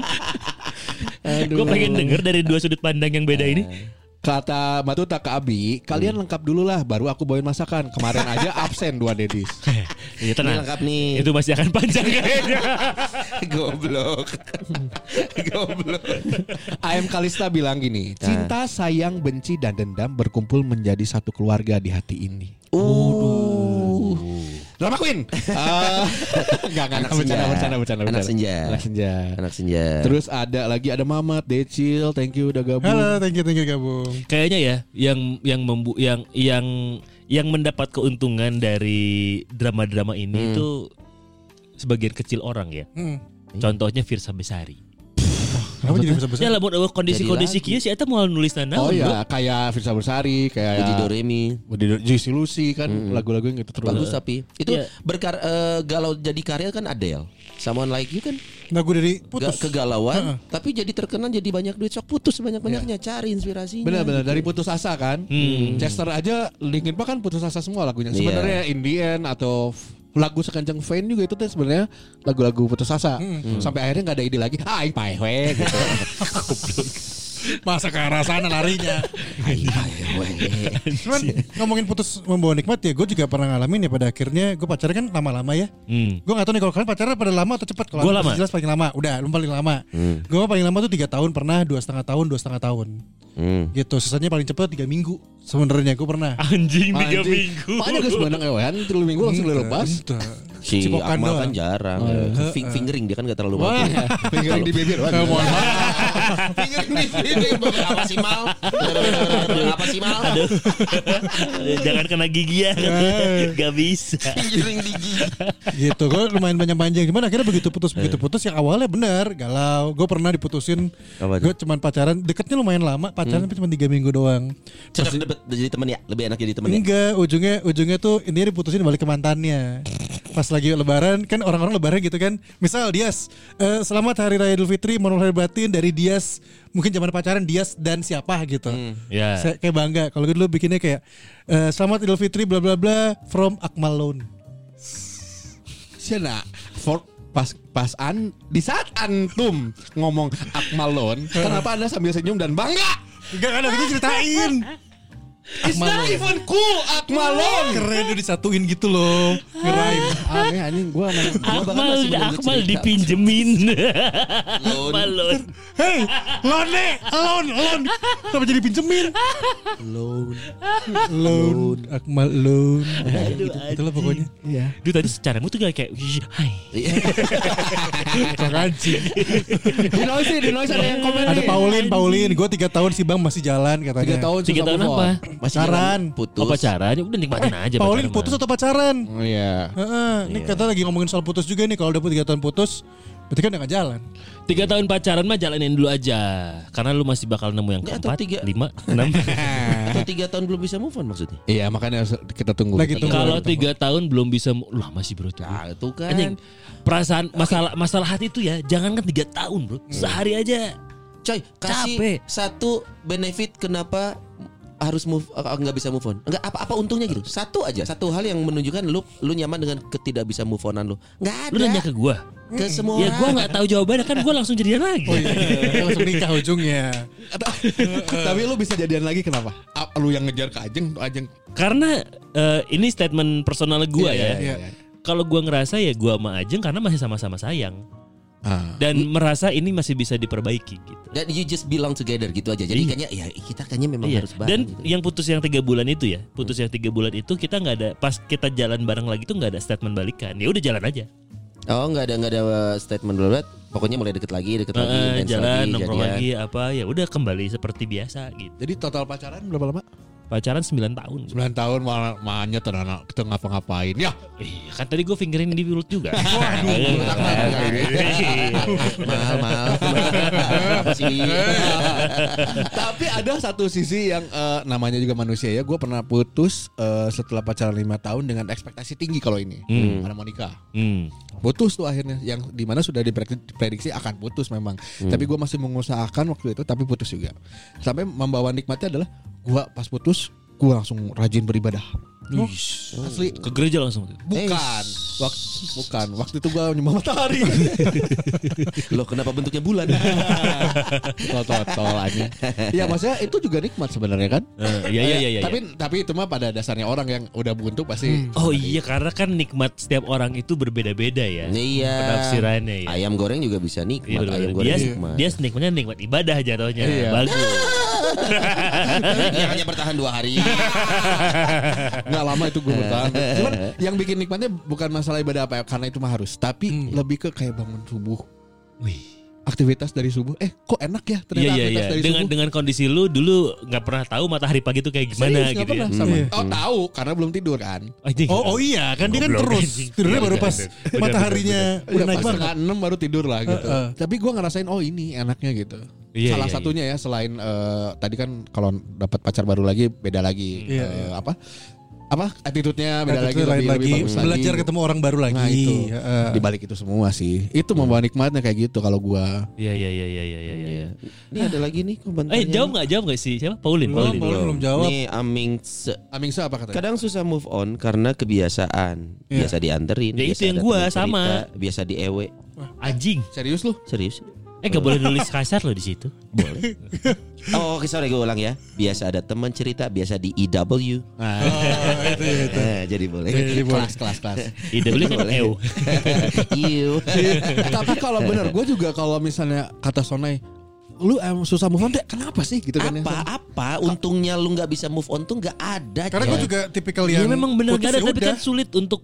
Gue pengen denger dari dua sudut pandang yang beda ini. Kata Mbak Tuta ke Abi, kalian lengkap dulu lah, baru aku bawain masakan. Kemarin aja (laughs) absen dua dedis. (laughs) Iya Ini tenang. lengkap nih. Itu masih akan panjang (laughs) kayaknya. Goblok. Goblok. AM Kalista bilang gini, cinta, sayang, benci, dan dendam berkumpul menjadi satu keluarga di hati ini. Uh. Drama Queen. (laughs) Uh, enggak, enggak, Anak bercanda, senja. bercanda, bercanda, Anak senja. Anak senja. Anak senja. Terus ada lagi ada Mamat, Decil, thank you udah gabung. Halo, thank you, thank you gabung. Kayaknya ya yang yang membu yang yang yang mendapat keuntungan dari drama-drama ini itu sebagian kecil orang ya. Hmm. Contohnya Firsa Besari. Kenapa jadi besar-besar? Ya lah mau kondisi-kondisi Jadi kieu sih eta mau nulis nana. Oh ya, kayak Firsa Bersari, kayak Uji Doremi. Do- Juicy Lucy kan lagu-lagu yang gitu terus. Bagus tapi itu Iya. berkar eh, galau jadi karya kan Adele. Someone like you kan Lagu dari putus. kegalauan tapi jadi terkenal jadi banyak duit sok putus banyak-banyaknya cari inspirasinya. Benar-benar dari putus asa kan. Chester aja Linkin Park kan putus asa semua lagunya. Iya. Sebenarnya In the End atau lagu sekencang Fame juga itu tuh sebenarnya lagu-lagu putus asa. Sampai akhirnya nggak ada ide lagi. Ah, aing pae we gitu. (laughs) (laughs) Masa ke arah sana larinya. Cuman ngomongin putus membawa nikmat ya, gue juga pernah ngalamin ya pada akhirnya gue pacaran kan lama-lama ya. Hmm. Gue gak tahu nih kalau kalian pacaran pada lama atau cepat. Kalau aku lama. Jelas paling lama. Udah, lu paling lama. Gue paling lama tuh tiga tahun pernah, dua setengah tahun, dua setengah tahun. Hmm. Gitu. Sisanya paling cepat tiga minggu. Sebenarnya gue pernah. Anjing tiga minggu. Banyak guys sebenarnya ewean, tiga minggu langsung lepas. Si Cipokan Akmal doang. kan jarang. Fing- fingering dia kan gak terlalu Wah. mampu. (laughs) Fingering di bibir. Mohon maaf. (laughs) Fingering di bibir apa sih mal? Apa sih mal? Aduh. Jangan kena gigi ya. Gak bisa. Fingering di gigi. gitu gue lumayan banyak panjang gimana akhirnya begitu putus begitu putus yang awalnya benar galau gue pernah diputusin gue cuman pacaran deketnya lumayan lama pacaran tapi cuma tiga minggu doang Cocok jadi teman ya? Lebih enak jadi teman ya? enggak ujungnya ujungnya tuh intinya diputusin balik ke mantannya pas lagi lebaran kan orang-orang lebaran gitu kan misal Dias eh, selamat hari raya Idul Fitri mohon lahir batin dari Dias mungkin zaman pacaran Dias dan siapa gitu Ya. saya kayak bangga kalau gue dulu bikinnya kayak eh, selamat Idul Fitri bla bla bla from Akmal Loan Siapa? For pas pas an di saat antum ngomong Akmalon, kenapa anda sambil senyum dan bangga? enggak kan aku ceritain It's not even cool Akmalon. keren udah disatuin gitu loh ngeraim Aneh anjing gua emang Akmal, Akmal dipinjemin. Akmal loan. Hei, loan nih, loan, loan. Kenapa jadi pinjemin? Loan. Loan, Akmal loan. Aduh, gitu, itulah pokoknya. Iya. Duh tadi secaramu tuh kayak kayak "Wih, Hai. Kok anjing. Di noise di noise ada yang komen Ada. Paulin, Paulin. Gue tiga tahun sih bang masih jalan katanya. Tiga tahun Tiga susah tahun move on. apa? Masih Pacaran. jalan putus. Oh pacaran ya udah nikmatin aja. Pauline pacaran putus mah. atau pacaran? Oh iya. Heeh, ini kita lagi ngomongin soal putus juga nih. Kalau udah tiga tahun putus, berarti kan udah gak jalan. Tiga tahun pacaran mah jalanin dulu aja. Karena lu masih bakal nemu yang keempat, tiga. lima, enam. (laughs) Atau tiga tahun belum bisa move on maksudnya? Iya makanya kita tunggu. Lagi tunggu. Kalau tiga tahun belum bisa, lah masih bro tuh. Nah, itu kan. Anjing, perasaan masalah masalah hati itu ya jangan kan tiga tahun bro sehari aja Coy, kasih Capek. satu benefit kenapa harus move uh, nggak bisa move on. Enggak apa-apa untungnya gitu. Satu aja, satu hal yang menunjukkan lu lu nyaman dengan ketidak bisa move onan lu. Enggak ada. lu nanya ke gua ke semua ya gua nggak tahu jawabannya kan gua langsung jadian lagi Oh iya, langsung nikah ujungnya. (laughs) Tapi lu bisa jadian lagi kenapa? Lu yang ngejar ke Ajeng, Ajeng. karena eh, ini statement personal gua Iya, ya iya, iya. kalau gua ngerasa ya gua sama Ajeng karena masih sama-sama sayang Ah. dan merasa ini masih bisa diperbaiki gitu Dan you just belong together gitu aja. Jadi Iya. kayaknya ya kita kayaknya memang Iya. harus bareng Dan gitu. yang putus yang tiga bulan itu ya, putus yang tiga bulan itu kita nggak ada pas kita jalan bareng lagi tuh nggak ada statement balikan. Ya udah jalan aja. Oh, enggak ada enggak ada statement dulu. Pokoknya mulai deket lagi, deket lagi, Eh, intens jalan lagi, nongkrong jadian. lagi apa ya udah kembali seperti biasa gitu. Jadi total pacaran berapa lama? Pacaran 9 tahun. 9 tahun malah manyet dan anak kita ngapa-ngapain. Ya, Iya kan tadi gue fingerin di mulut juga. (laughs) mahal mahal. Apa sih? Tapi ada satu sisi yang eh, namanya juga manusia ya. Gue pernah putus eh, setelah pacaran lima tahun dengan ekspektasi tinggi kalau ini. Hmm. Ada mau nikah. Hmm. Putus tuh akhirnya yang di mana sudah diprediksi akan putus memang. Tapi gue masih mengusahakan waktu itu tapi putus juga. Sampai membawa nikmatnya adalah gue pas putus gue langsung rajin beribadah. Asli Ke gereja langsung. bukan. Waktu bukan. Waktu itu gue nyembah matahari. (laughs) Loh kenapa bentuknya bulan? (laughs) Tol-tol aja. Iya maksudnya itu juga nikmat sebenarnya kan? Eh, Iya iya iya iya. Tapi tapi itu mah pada dasarnya orang yang udah buntu pasti Oh iya karena kan nikmat setiap orang itu berbeda-beda ya. Iya. Penafsirannya ya. Ayam goreng juga bisa Iya, nikmat. bener-bener. Ayam goreng dia, nikmat. dia nikmatnya nikmat ibadah jatuhnya. Iya. Bagus. (laughs) Hanya bertahan dua hari. Nggak lama itu gue (laughs) bertahan. Cuman yang bikin nikmatnya bukan masalah ibadah apa ya, karena itu mah harus. Tapi lebih ke kayak bangun subuh. Wih. Aktivitas dari subuh. Eh kok enak ya ternyata Iya iya aktivitas iya. dari Dengan subuh. dengan kondisi lu dulu nggak pernah tahu matahari pagi itu kayak gimana Serius, gitu pernah ya. sama. Iya. Oh tahu karena belum tidur kan. Anjing. Oh, oh iya, kan dia kan terus tidurnya Iya, baru iya, pas (laughs) bener. mataharinya Udah pas banget. setengah enam baru tidur lah gitu. Heeh. Tapi gue ngerasain oh ini enaknya gitu. Iya, Salah iya, satunya ya selain eh, tadi kan kalau dapat pacar baru lagi beda lagi Iya, Eh, apa apa attitude-nya beda Attitude lagi lain lebih, lagi, lebih bagus belajar lagi. ketemu orang baru lagi. Nah itu Heeh. di balik itu semua sih. Itu membawa nikmatnya kayak gitu kalau gua. Iya iya iya iya iya iya. iya. Ini ada lagi nih komentarnya. Eh jawab nggak jawab nggak sih siapa? Pauline. Belum, Pauline. belum, belum jawab. Nih Aming se- Amingsa apa katanya? Kadang susah move on karena kebiasaan. Iya. Biasa dianterin. Ya, biasa itu yang gua, cerita, sama. Biasa di ewe. Anjing. Serius lu? Serius? Eh gak boleh nulis kasar loh di situ. Boleh. (laughs) oh, oke sorry gue ulang ya. Biasa ada teman cerita, biasa di IW. Nah, (laughs) Eh, jadi boleh. kelas kelas kelas. Ide beli kan ew. Iu. (laughs) Tapi kalau bener gue juga kalau misalnya kata Sonai lu em susah move on deh kenapa sih gitu kan ya? apa apa untungnya lu nggak bisa move on tuh nggak ada Karena gue juga tipikal Ya yang memang benar ada ya tapi kan sulit untuk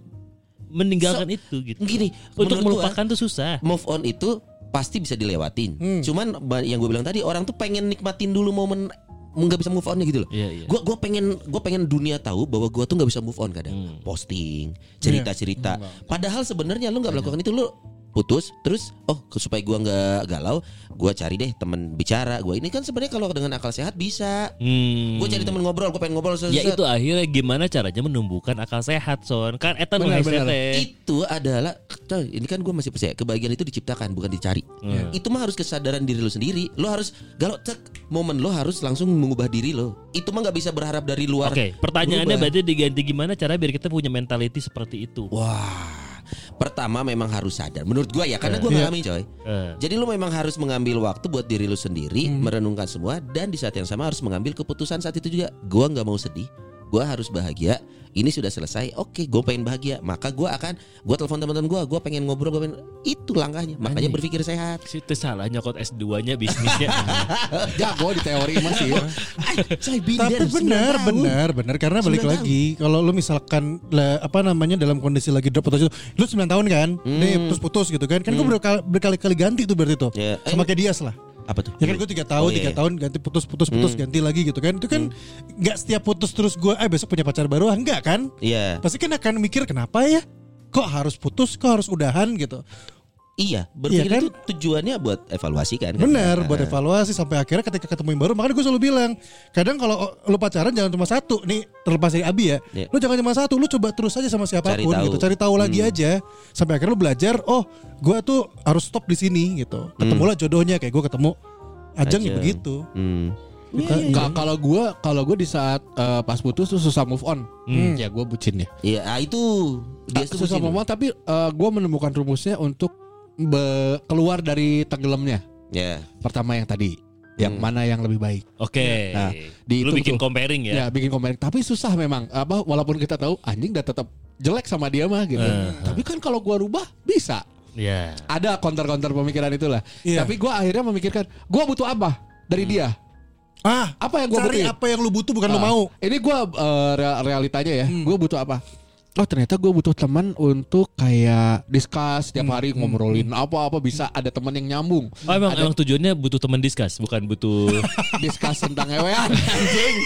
meninggalkan itu gitu. gini Untuk menurut gua, melupakan tuh susah. move on itu pasti bisa dilewatin Hmm. cuman yang gue bilang tadi orang tuh pengen nikmatin dulu momen nggak bisa move onnya gitu loh Iya iya. Gue gua pengen gue pengen dunia tahu bahwa gue tuh nggak bisa move on kadang Hmm. posting cerita cerita padahal sebenarnya lu nggak melakukan itu lu putus terus oh supaya gua nggak galau gua cari deh temen bicara gua ini kan sebenarnya kalau dengan akal sehat bisa Hmm. gue cari temen ngobrol gue pengen ngobrol set, Ya itu akhirnya gimana caranya menumbuhkan akal sehat son kan eta nu Benar, benar. itu adalah coy, ini kan gue masih percaya kebahagiaan itu diciptakan bukan dicari Hmm. itu mah harus kesadaran diri lo sendiri lo harus galau cek momen lo harus langsung mengubah diri lo itu mah nggak bisa berharap dari luar Oke, pertanyaannya berubah. berarti diganti gimana cara biar kita punya mentality seperti itu. wah pertama memang harus sadar. Menurut gue ya karena gue Iya. ngalamin coy. Eh. jadi lo memang harus mengambil waktu buat diri lo sendiri merenungkan semua dan di saat yang sama harus mengambil keputusan saat itu juga. Gue nggak mau sedih. Gue harus bahagia ini sudah selesai oke gue pengen bahagia maka gue akan gue telepon teman-teman gue gue pengen ngobrol gue pengen itu langkahnya makanya Anjing. berpikir sehat Situ salah nyokot S2-nya bisnisnya. (laughs) Jago di teori masih ya. (laughs) Been Tapi benar, 9 tahun. benar, benar karena balik lagi kalau lu misalkan lah, apa namanya dalam kondisi lagi drop atau itu, lu 9 tahun kan, nih putus-putus gitu kan, kan gue berkali- berkali-kali ganti tuh berarti tuh. Ya, eh. Sama kayak Dias lah. Apa tuh? Ya kan gue tiga tahun, Oh, iya, tiga iya. tahun ganti putus, putus, putus, ganti lagi gitu kan. Itu kan nggak setiap putus terus gue, eh besok punya pacar baru, enggak kan? Iya. Pasti kan akan mikir kenapa ya? Kok harus putus, kok harus udahan gitu. Iya, berpikir kan? itu tujuannya buat evaluasi kan. kan? Bener, buat Nah, evaluasi sampai akhirnya ketika ketemu yang baru. Makanya gue selalu bilang, kadang kalau lu pacaran jangan cuma satu. Nih terlepas dari Abi ya, Iya. lu jangan cuma satu. Lu coba terus aja sama siapa pun Cari tahu. gitu, cari tahu lagi aja. Sampai akhirnya lu belajar, oh gue tuh harus stop di sini gitu. Ketemulah jodohnya kayak gue ketemu Ajeng ya Ajeng. begitu. Hmm. Ka- Kalau gue kalau gue di saat eh, pas putus tuh susah move on. Ya gue bucin ya. Iya, ah, itu dia tuh susah bucin. move on tapi gue menemukan rumusnya untuk be- keluar dari tenggelamnya. Ya. Pertama yang tadi, yang Hmm. mana yang lebih baik. Oke. Nah, Lu dihitung bikin tuh. comparing Ya, ya. bikin komen. Tapi susah memang. Apa walaupun kita tahu anjing udah tetap jelek sama dia mah gitu. Eh, Tapi kan kalau gua rubah bisa. Ya. Ada counter-counter pemikiran itulah. Iya. Tapi gua akhirnya memikirkan, gua butuh apa dari dia? Ah, Apa yang gua cari butuhin? apa yang lu butuh bukan lu Ah, mau. Ini gua eh, rea- realitanya ya. Gua butuh apa? Oh ternyata gue butuh teman untuk kayak discuss setiap hari ngomongin apa-apa bisa ada teman yang nyambung. Oh emang emang tujuannya butuh teman diskus, bukan butuh (laughs) discuss tentang ewean anjing.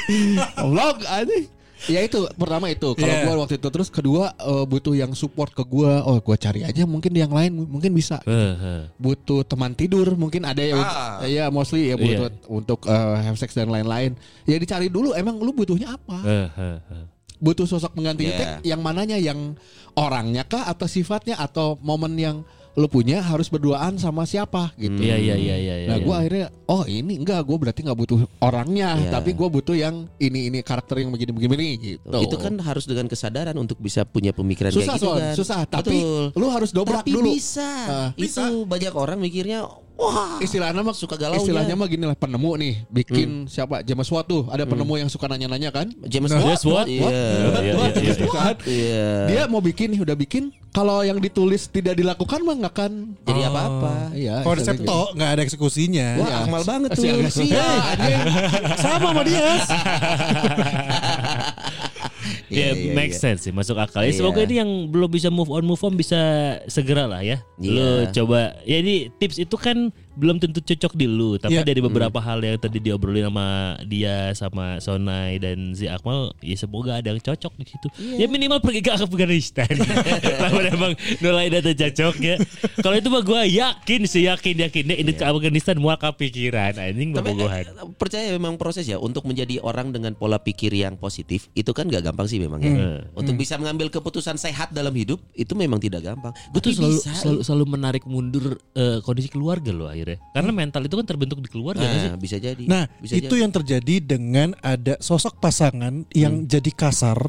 Vlog anjing. Ya itu pertama itu kalau Yeah. gua waktu itu terus kedua eh, butuh yang support ke gua. Oh, gua cari aja mungkin yang lain mungkin bisa. Eh, eh. Butuh teman tidur mungkin ada yang Ah. ya mostly ya butuh untuk eh, have sex dan lain-lain. Ya dicari dulu emang lu butuhnya apa? Eh, eh. Butuh sosok penggantinya Yeah. teh yang mananya yang orangnya kah atau sifatnya atau momen yang lu punya harus berduaan sama siapa gitu. Iya iya iya iya. Nah, iya. gue akhirnya oh ini enggak, gue berarti nggak butuh orangnya, Iya. tapi gue butuh yang ini ini karakter yang begini-begini gitu. Itu kan harus dengan kesadaran untuk bisa punya pemikiran susah kayak gitu Son, kan. susah. Tapi Betul. lu harus dobrak Tapi dulu. bisa. Ah, Itu banyak orang mikirnya wah Istilahnya mah suka galaunya. Istilahnya mah gini lah penemu nih, bikin siapa James Watt tuh, ada penemu yang suka nanya-nanya kan? James Nah, Watt. James Watt. Dia mau bikin nih, udah bikin. Kalau yang ditulis tidak dilakukan mah nggak akan. Jadi apa-apa. Iya. Konsep istilahnya toh nggak ada eksekusinya. Wah, Iya. akmal banget gitu. tuh. Si Agassi, anjing. Sama sama dia. (laughs) Ya, Iya, iya, make iya. sense sih, masuk akal. Ya, Iya. semoga ini yang belum bisa move on move on bisa segera lah ya. Lu Iya. coba. Ya ini tips itu kan belum tentu cocok di lu, tapi Iya. dari beberapa hal yang tadi diobrolin sama dia sama Sonai dan si Akmal, ya semoga ada yang cocok di situ. Ya minimal pergi ke Afghanistan. (laughs) Kalau emang nolai data cocok ya. Kalau itu mah gue yakin sih yakin yakinnya ini ke Afghanistan mau kepikiran anjing Tapi bobogohan. eh, percaya memang proses ya untuk menjadi orang dengan pola pikir yang positif itu kan gak gampang sih memang ya. Hmm. Untuk bisa mengambil keputusan sehat dalam hidup itu memang tidak gampang. Gue tuh selalu, bisa. selalu selalu menarik mundur eh, kondisi keluarga loh akhirnya. Karena mental itu kan terbentuk di keluarga nggak sih? Nah, bisa jadi. Nah, bisa itu jadi. yang terjadi dengan ada sosok pasangan yang Hmm. jadi kasar,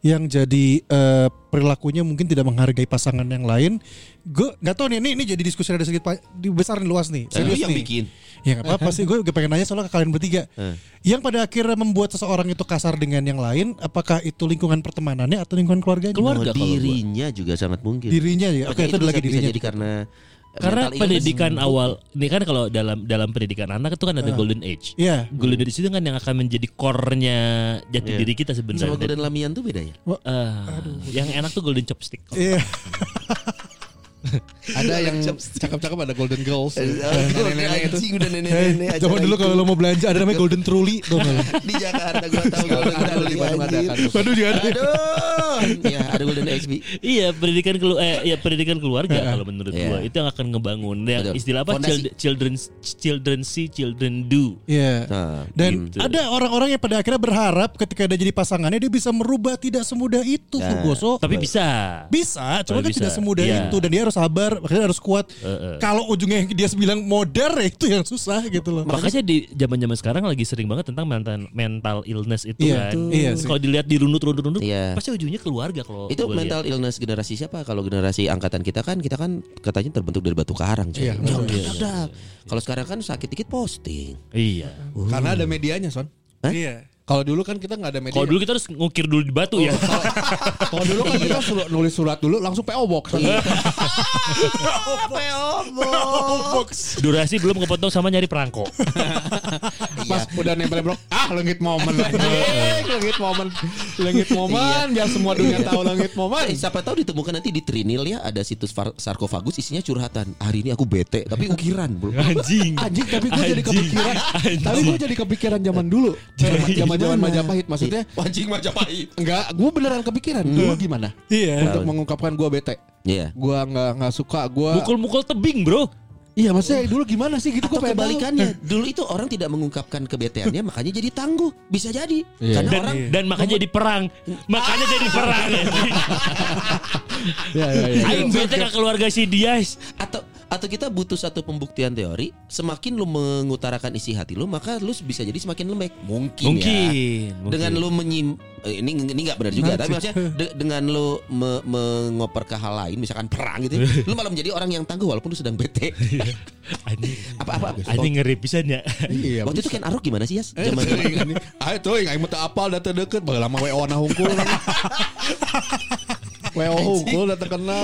yang jadi eh, perilakunya mungkin tidak menghargai pasangan yang lain. Gue nggak tahu nih, ini ini jadi diskusi ada sedikit di besar nih luas nih. Nah, Serius yang nih. bikin. Ya nggak apa-apa sih, gue pengen nanya soalnya ke kalian bertiga. Eh. Yang pada akhirnya membuat seseorang itu kasar dengan yang lain, apakah itu lingkungan pertemanannya atau lingkungan keluarganya? Keluarga Oh, dirinya juga sangat mungkin. Dirinya ya. Oke, Makanya itu ada lagi bisa, bisa dirinya. jadi karena Karena mental illness. pendidikan awal ini kan kalau dalam dalam pendidikan anak itu kan ada golden age. Iya. Golden age itu kan yang akan menjadi core-nya jati Iya. diri kita sama sebenarnya. Golden Lamian tuh beda ya? Eh, yang enak tuh golden chopstick. Iya. (laughs) (laughs) Ada yang cakep-cakep ada Golden Girls. Nenek-nenek itu. Udah (laughs) nenek-nenek. zaman acara dulu kalau lo mau belanja ada namanya Golden Truly (laughs) tuh di Jakarta gua tahu Golden Ada Truly di Bandung ada kan. Waduh juga ada. Aduh. Ya, ada Golden XB. Iya, pendidikan kelu eh ya pendidikan keluarga kalau menurut Iya. gua itu yang akan ngebangun yang istilah apa children children see children do. Iya. Nah, Dan gitu. ada orang-orang yang pada akhirnya berharap ketika dia jadi pasangannya dia bisa merubah tidak semudah itu, Nah, Fugoso. Tapi bisa. Bisa, cuma kan tidak semudah Iya. itu dan dia harus sabar, makanya harus kuat. eh. Kalau ujungnya yang dia bilang modern ya itu yang susah gitu loh. Makanya di zaman-zaman sekarang lagi sering banget tentang mental mental illness itu Iya, kan. Iya. Kalau dilihat dirunut-runut-runut Iya. pasti ujungnya keluarga kalau itu mental illness generasi siapa? Kalau generasi angkatan kita kan kita kan katanya terbentuk dari batu karang. coy. Iya, Dak, betul. dak, dak. Kalau sekarang kan sakit dikit posting. Iya. Karena ada medianya, Son. Hah? Iya. Kalau dulu kan kita nggak ada media. Kalau dulu kita harus ngukir dulu di batu ya. Kalau dulu kan kita suruh nulis surat dulu langsung PO (laughs) box. Durasi belum kepotong sama nyari perangko. (laughs) Pas udah nempel blok, ah lengit momen lagi. (laughs) lengit momen. Lengit momen biar semua dunia tahu lengit momen. Eh, siapa tahu ditemukan nanti di Trinil ya ada situs sarkofagus isinya curhatan. Hari ini aku bete tapi ukiran, Bro. Anjing. Anjing tapi gue jadi Anjing. kepikiran. Tapi gue jadi kepikiran zaman dulu. Zaman zaman Majapahit maksudnya. Anjing Majapahit. Enggak, gue beneran kepikiran. Dulu gimana? Iya. Untuk mengungkapkan gue bete. Iya. Gue nggak nggak suka. Gue Mukul-mukul tebing, Bro. Iya maksudnya dulu gimana sih gitu Atau gue pengen tahu. kebalikannya, dulu itu orang tidak mengungkapkan kebeteannya makanya jadi tangguh. Bisa jadi. Iya. Karena Dan orang dan makanya jadi perang. Makanya jadi perang. (laughs) Iya iya iya. Aing bete ke keluarga si Dias. atau atau kita butuh satu pembuktian teori, semakin lu mengutarakan isi hati lu, maka lu bisa jadi semakin lembek. Mungkin, ya. Mungkin. Dengan lu menyim eh, ini ini nggak benar juga, tapi maksudnya de- dengan lu me- mengoper ke hal lain, misalkan perang gitu, (laughs) lu malah menjadi orang yang tangguh walaupun lu sedang bete. (laughs) anjing. apa apa? Anjing ngeri pisan ya. Iya. Waktu itu kan Arok gimana sih, Yas? Eh, Zaman. Ah itu yang teu apal da teu deukeut bae lama WO na hungkul. (laughs) WO hungkul da teu kenal.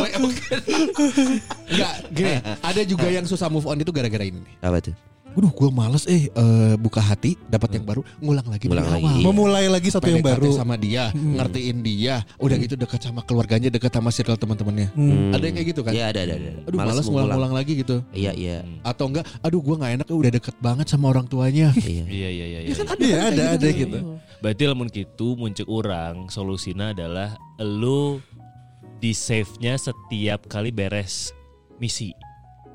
Enggak, gini, ada juga yang susah move on itu gara-gara ini apa tuh? Waduh, gue males eh eh, buka hati, dapat yang baru, ngulang lagi Ngulang dari lagi. awal. Iya. Memulai lagi satu yang baru. sama dia, ngertiin dia, udah gitu dekat sama keluarganya, dekat sama circle teman-temannya. Hmm. Ada yang kayak gitu kan? Ya ada ada ada. Aduh, Malas males pulang. ngulang-ngulang lagi gitu. Iya iya. Atau enggak, aduh gue nggak enak, eh, udah deket banget sama orang tuanya. (laughs) Iya. Iya iya iya. iya. Iya ada ada gitu. Berarti lamun gitu muncul orang solusinya adalah lu di save-nya setiap kali beres misi.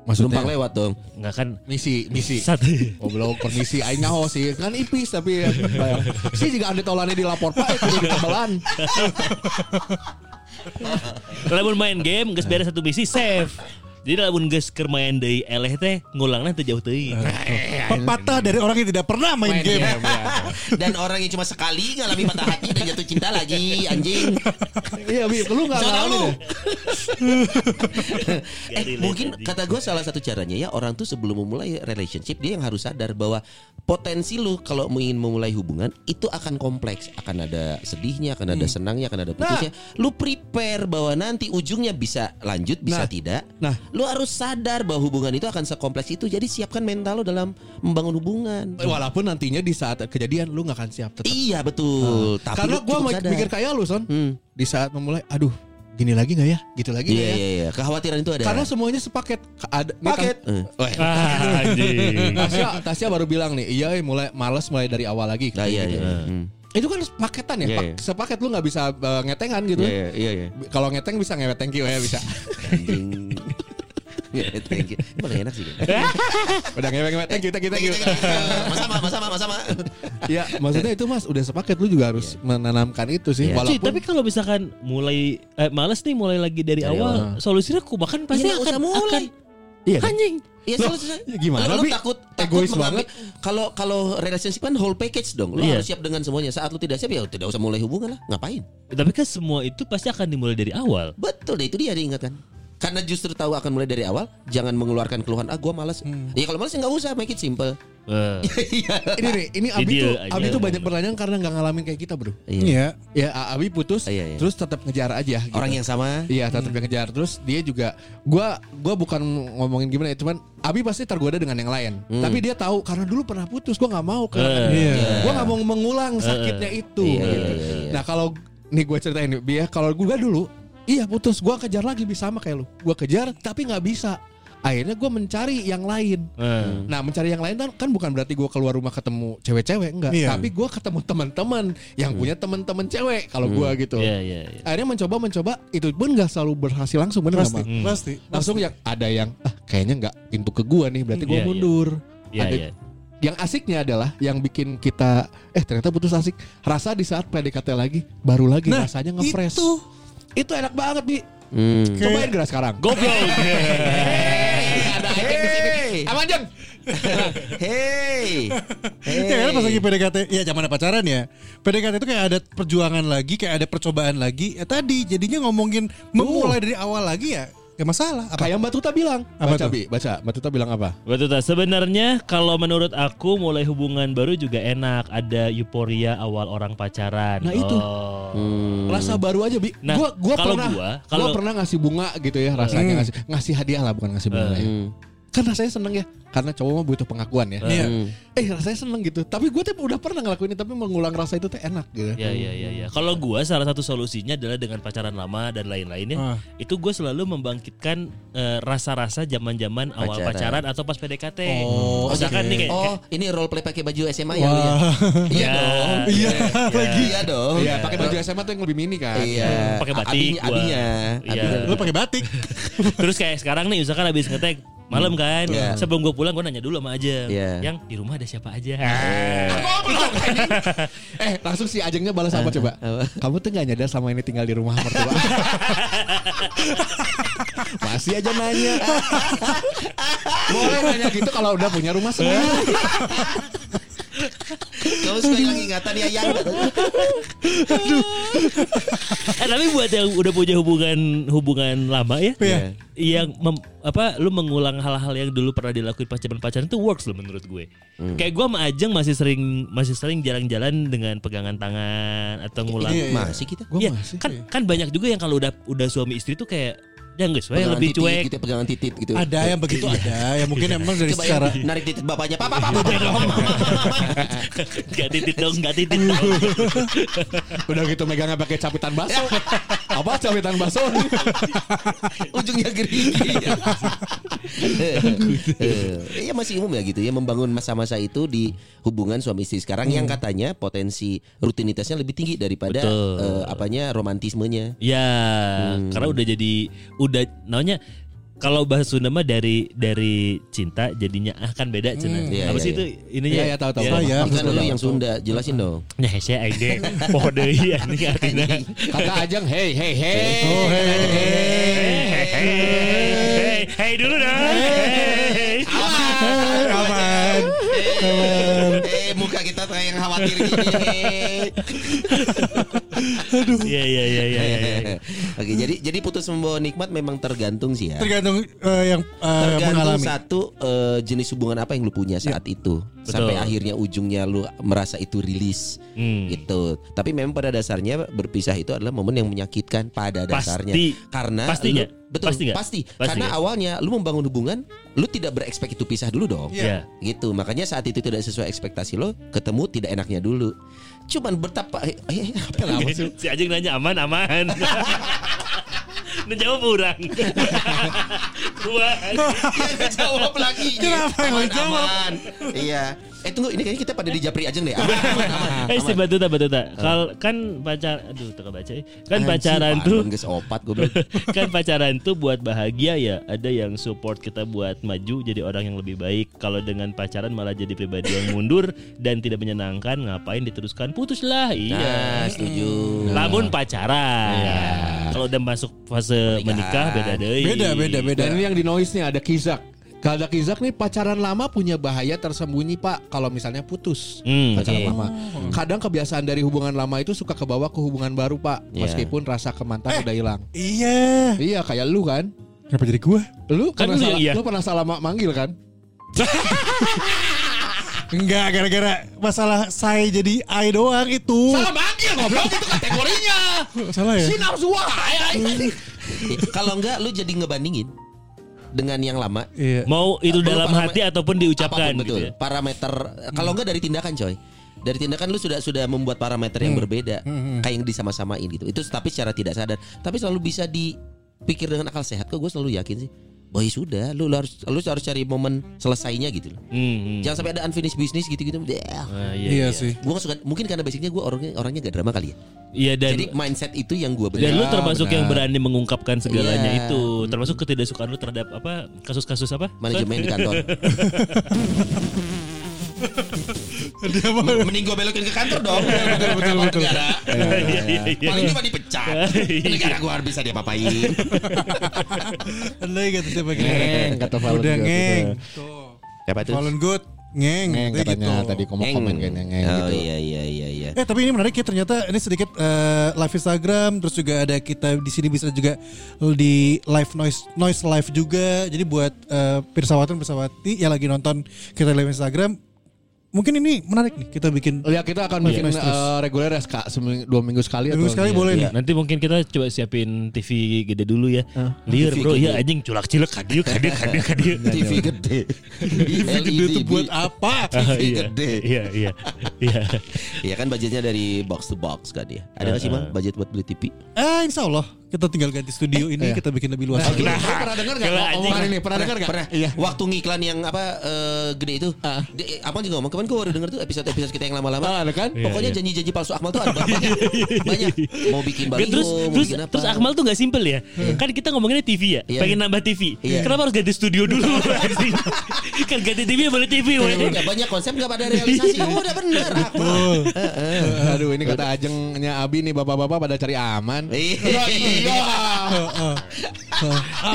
Numpang Maksudnya lewat dong. Enggak kan misi, misi. (laughs) satu Goblok permisi aing nyaho sih kan ipis tapi ya. sih jika anda tolane di lapor pak itu di kebelan. lamun main game geus beres satu misi save. Jadi lamun geus keur main deui eleh teh ngulangna teu jauh teuing. Pepatah dari orang yang tidak pernah main, game. Dan orang yang cuma sekali ngalami patah hati dan jatuh cinta lagi anjing. Iya bi, lu nggak Jangan ngalamin lu. ya? (laughs) eh, mungkin kata gue salah satu caranya ya orang tuh sebelum memulai relationship dia yang harus sadar bahwa potensi lu kalau ingin memulai hubungan itu akan kompleks, akan ada sedihnya, akan ada senangnya, akan ada putusnya. Lu prepare bahwa nanti ujungnya bisa lanjut, bisa Nah. tidak. Nah. Lu harus sadar bahwa hubungan itu akan sekompleks itu. Jadi siapkan mental lu dalam membangun hubungan. Walaupun nantinya di saat kejadian lu nggak akan siap tetap. Iya betul. Tapi Karena gue mikir kayak lu son. Hmm. Di saat memulai, aduh gini lagi nggak ya? Gitu lagi Iya nggak ya? iya iya. Kekhawatiran itu ada. Karena semuanya sepaket. Ada nih, paket. Weh, Ah. Tasya, Tasya baru bilang nih, iya eh, mulai males mulai dari awal lagi. Nah, iya Gitu. iya. Hmm. Itu kan paketan ya, pak- iya. sepaket lu nggak bisa eh, ngetengan gitu. Iya iya iya. iya. Kalau ngeteng bisa ngewet thank you ya bisa. Anjing. Ya, thank you. Ini paling enak sih. (laughs) Udah ngewet-ngewet thank you thank you thank you. Sama sama sama sama. ya maksudnya itu mas udah sepaket lu juga harus menanamkan itu sih. Iya. Cuy, Walaupun tapi kalau misalkan mulai eh, males nih mulai lagi dari Dari awal, solusinya aku bahkan pasti Iya, nggak akan usah mulai. akan iya kan? anjing. Iya Loh, selesai. ya gimana, Lu, takut takut Egois banget. Kalau kalau relationship kan whole package dong. Lu Iya. harus siap dengan semuanya. Saat lu tidak siap ya tidak usah mulai hubungan lah. Ngapain? Tapi kan semua itu pasti akan dimulai dari awal. Betul deh itu dia diingatkan. Karena justru tahu akan mulai dari awal, jangan mengeluarkan keluhan ah gua malas. Ya kalau malas ya nggak usah, make it simple. (laughs) Iya. ini nih, ini Abi Jadi tuh, aja. Abi tuh banyak bertanya karena nggak ngalamin kayak kita bro. Iya. Ya A- Abi putus, Iya, iya. terus tetap ngejar aja. gitu. Orang yang sama. Iya tetap yang ngejar terus dia juga gua gua bukan ngomongin gimana ya cuman Abi pasti tergoda dengan yang lain tapi dia tahu karena dulu pernah putus gua nggak mau karena Iya. gua nggak mau mengulang sakitnya itu Iya, gitu. iya, iya, iya. nah kalau nih gue ceritain nih Bi, ya kalau gua dulu iya putus gua kejar lagi bisa sama kayak lu gua kejar tapi nggak bisa akhirnya gua mencari yang lain eh. Nah mencari yang lain kan, kan bukan berarti gue keluar rumah ketemu cewek-cewek enggak, Iya. tapi gue ketemu teman-teman yang punya teman-teman cewek kalau gua gitu. Iya iya iya. Akhirnya mencoba mencoba itu pun nggak selalu berhasil langsung bener Pasti, Bang? pasti. Langsung yang ada yang ah kayaknya nggak pintu ke gua nih berarti gua Iya, iya. mundur. Iya Ada- iya. Yang asiknya adalah yang bikin kita eh ternyata putus asik. Rasa di saat PDKT lagi baru lagi Nah, rasanya ngefresh. itu. Itu enak banget bi. Hmm. Cobain gerak sekarang. Goblok. (laughs) ada item di sini. Aman Jeng. Hey. Hey. Ya kan pas lagi PDKT Ya zaman pacaran ya PDKT itu kayak ada perjuangan lagi Kayak ada percobaan lagi Ya tadi jadinya ngomongin Memulai dari awal lagi ya Ya masalah. Apa? Kayak Mbak Tuta bilang. Apa baca tuh? Bi, baca. Mbak Tuta bilang apa? Betul tak? Sebenarnya kalau menurut aku mulai hubungan baru juga enak. Ada euforia awal orang pacaran. Nah, itu. Oh. Hmm. Rasa baru aja bi. Nah, gua gua kalau pernah gua, gua kalau- pernah ngasih bunga gitu ya rasanya ngasih ngasih hadiah lah bukan ngasih bunga ya. Kan rasanya seneng ya karena cowok mah butuh pengakuan ya. Iya. Hmm. Eh rasanya seneng gitu. Tapi gue tuh udah pernah ngelakuin ini tapi mengulang rasa itu tuh enak gitu. Ya ya ya ya. Kalau gua salah satu solusinya adalah dengan pacaran lama dan lain-lainnya. Ah. Itu gue selalu membangkitkan eh, rasa-rasa zaman-zaman awal Pacaran. pacaran atau pas PDKT. Oh, Misalkan oke. nih kayak Oh, ini role play pakai baju SMA ya lu ya? (laughs) Iya Ya, dong. Iya lagi. Iya dong. Iya, pakai baju SMA tuh yang lebih mini kan. Iya. Pakai batik Abinya. Iya. Abinya. Lu pakai batik. (laughs) Terus kayak sekarang nih misalkan habis ngetek malam kan. Iya. Sebelum gue pulang gue nanya dulu sama Ajeng. Iya. Yang di rumah ada siapa aja. Anjing. (laughs) Eh, langsung si Ajengnya balas apa coba? Apa? Kamu tuh gak nyadar sama ini tinggal di rumah mertua. (laughs) Masih aja nanya. (laughs) Boleh nanya gitu kalau udah punya rumah sendiri. Kamu suka hilang ingatan ya yang. eh tapi buat yang udah punya hubungan hubungan lama ya. Iya. Yang mem- apa lu mengulang hal-hal yang dulu pernah dilakuin pacaran-pacaran itu works loh menurut gue. Kayak gue sama Ajeng masih sering masih sering jalan-jalan dengan pegangan tangan atau ngulang. Iya, iya. Masih kita. Gua Iya, masih. kan kan banyak juga yang kalau udah udah suami istri tuh kayak yang guys, Pegangan lebih titit cuek. gitu, pegangan titit gitu. Ada yang begitu ada. Ya mungkin emang dari Coba secara yang narik titit bapaknya. Papa, papa, papa. Gak titit dong, gak titit dong. Udah gitu megangnya pakai capitan baso. Apa capitan baso? Ujungnya gerigi. Iya masih umum ya gitu ya membangun masa-masa itu di hubungan suami istri sekarang yang katanya potensi rutinitasnya lebih tinggi daripada eh, apanya romantismenya. Ya, karena udah jadi udah namanya kalau bahasa Sunda mah dari dari cinta jadinya ah kan beda cenah. Iya, Apa iya, sih iya. itu ininya? Iya, iya, tahu, tahu. Oh, iya. Kan dulu yang. Sunda jelasin dong. Nah, hese aing deh. Poho deui anjing artina. Kata Ajeng, hey, hey, hey. Oh, hey, hey. Hey, hey, hey dulu dong. Hey. Eh, aman. Eh muka kita kayak yang khawatir gini. (laughs) Iya iya iya iya iya. Oke, jadi jadi putus membawa nikmat memang tergantung sih ya. Tergantung eh, yang eh, Tergantung mengalami. satu eh, jenis hubungan apa yang lu punya saat itu sampai akhirnya ujungnya lu merasa itu rilis Hmm. gitu. Tapi memang pada dasarnya berpisah itu adalah momen yang menyakitkan pada Pasti. dasarnya. Karena Pasti lu- betul Pasti pasti. Pasti Karena nggak? awalnya lu membangun hubungan, lu tidak berekspek itu pisah dulu dong. Iya. Gitu. Makanya saat itu tidak sesuai ekspektasi lo, ketemu tidak enaknya dulu. Cuman betapa eh, eh, apa lah (laughs) maksud- Si Ajeng nanya aman aman. (laughs) Jawab orang. (laughs) Gua. Dia jawab lagi. Kenapa yang jawab? Iya. Eh tunggu, ini kayaknya kita pada di Japri aja deh. Aman, aman, aman. (laughs) Eh si Batuta Batuta. Kal kan pacar aduh tak baca. eh. Kan pacaran tuh opat goblok. (laughs) kan pacaran tuh buat bahagia ya. Ada yang support kita buat maju jadi orang yang lebih baik. Kalau dengan pacaran malah jadi pribadi yang mundur dan tidak menyenangkan, ngapain diteruskan? Putuslah. Nah, Iya. setuju. Lamun pacaran. Kalau udah masuk fase menikah beda deh. Beda, beda, beda. Dan ini yang di noise nih ada Kizak. Kalau ada Kizak nih pacaran lama punya bahaya tersembunyi pak. Kalau misalnya putus Hmm, pacaran oke. lama. Kadang kebiasaan dari hubungan lama itu suka kebawa ke hubungan baru pak. Iya. Meskipun rasa ke mantan udah hilang. Iya. Iya kayak lu kan. Kenapa jadi gua? Lu Kan pernah lu salah, iya. lu pernah salah ma- manggil kan? (laughs) Enggak, gara-gara masalah saya jadi I doang itu. Salah manggil goblok itu kategorinya. Salah ya? Sinar suara. Kalau enggak lu jadi ngebandingin dengan yang lama. Iya. Mau itu dalam parameter- hati ataupun diucapkan Apa pun, gitu betul. ya. Parameter kalau enggak dari tindakan coy. Dari tindakan lu sudah sudah membuat parameter yang berbeda kayak yang disama-samain gitu. Itu tapi secara tidak sadar. Tapi selalu bisa dipikir dengan akal sehat kok gue selalu yakin sih. Oh ya sudah, lu harus lu harus cari momen selesainya gitu loh. Hmm, hmm. Jangan sampai ada unfinished business gitu-gitu. Ah, Iya, sih. Gue suka mungkin karena basicnya gue orangnya orangnya gak drama kali ya. Iya dan Jadi mindset itu yang gue dan lu benar. termasuk yang berani mengungkapkan segalanya Iya. itu, termasuk ketidaksukaan lu terhadap apa kasus-kasus apa? manajemen di kantor. (laughs) (laughs) Dia mau Mending gue belokin ke kantor dong. Betul betul betul. Negara. Iya, iya, iya. Paling cuma dipecat. Negara gue harus bisa diapa-apain. (laughs) Andai kata siapa Ngeng, kata Valen Udah Good, ngeng. Tuh. Siapa tuh? Fallen good. ngeng, Ngeng katanya katanya gitu. tadi kamu komen kayaknya ngeng oh gitu. iya iya iya iya. Eh tapi ini menarik ya ternyata ini sedikit eh, live Instagram terus juga ada kita di sini bisa juga di live noise noise live juga jadi buat eh, pirsawatan pirsawati yang lagi nonton kita live Instagram mungkin ini menarik nih kita bikin Ya kita akan bikin terus. eh, reguler ya Kak, seming- dua minggu sekali minggu atau sekali Iya. boleh nih. Nanti mungkin kita coba siapin TV gede dulu ya. Liar bro, ya anjing culak cilek kadiu kadiu kadiu kadiu. TV gede. TV gede tuh buat apa? Ah, TV iya, gede. Iya iya iya. Iya kan budgetnya dari box to box kan ya. Ada nggak sih bang budget buat beli TV? Eh insya Allah kita tinggal ganti studio ini kita bikin lebih luas. lagi. Nah, lu pernah dengar nggak Kalau omongan anjing- ini? Pernah dengar nggak? Pernah. Iya. Waktu ngiklan yang apa eh, gede itu. Di- Abang juga ngomong kemarin gue baru denger tuh episode-episode kita yang lama-lama. Ah, ada kan? Iya, Pokoknya iya. janji-janji palsu Akmal tuh ada (laughs) banyak. banyak. Mau bikin baliho, terus mau terus bikin apa. terus Akmal tuh nggak simpel ya. Kan kita ngomonginnya TV ya, Iya. pengen nambah TV. Iya. Kenapa harus ganti studio dulu? (laughs) kan ganti TV boleh TV. banyak konsep gak pada realisasi. Oh, udah bener. Aduh ini kata ajengnya Abi nih bapak-bapak pada cari aman. Iya. Iya.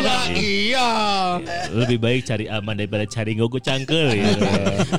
Ya, iya. Lebih baik cari aman daripada cari ngogo cangkel ya.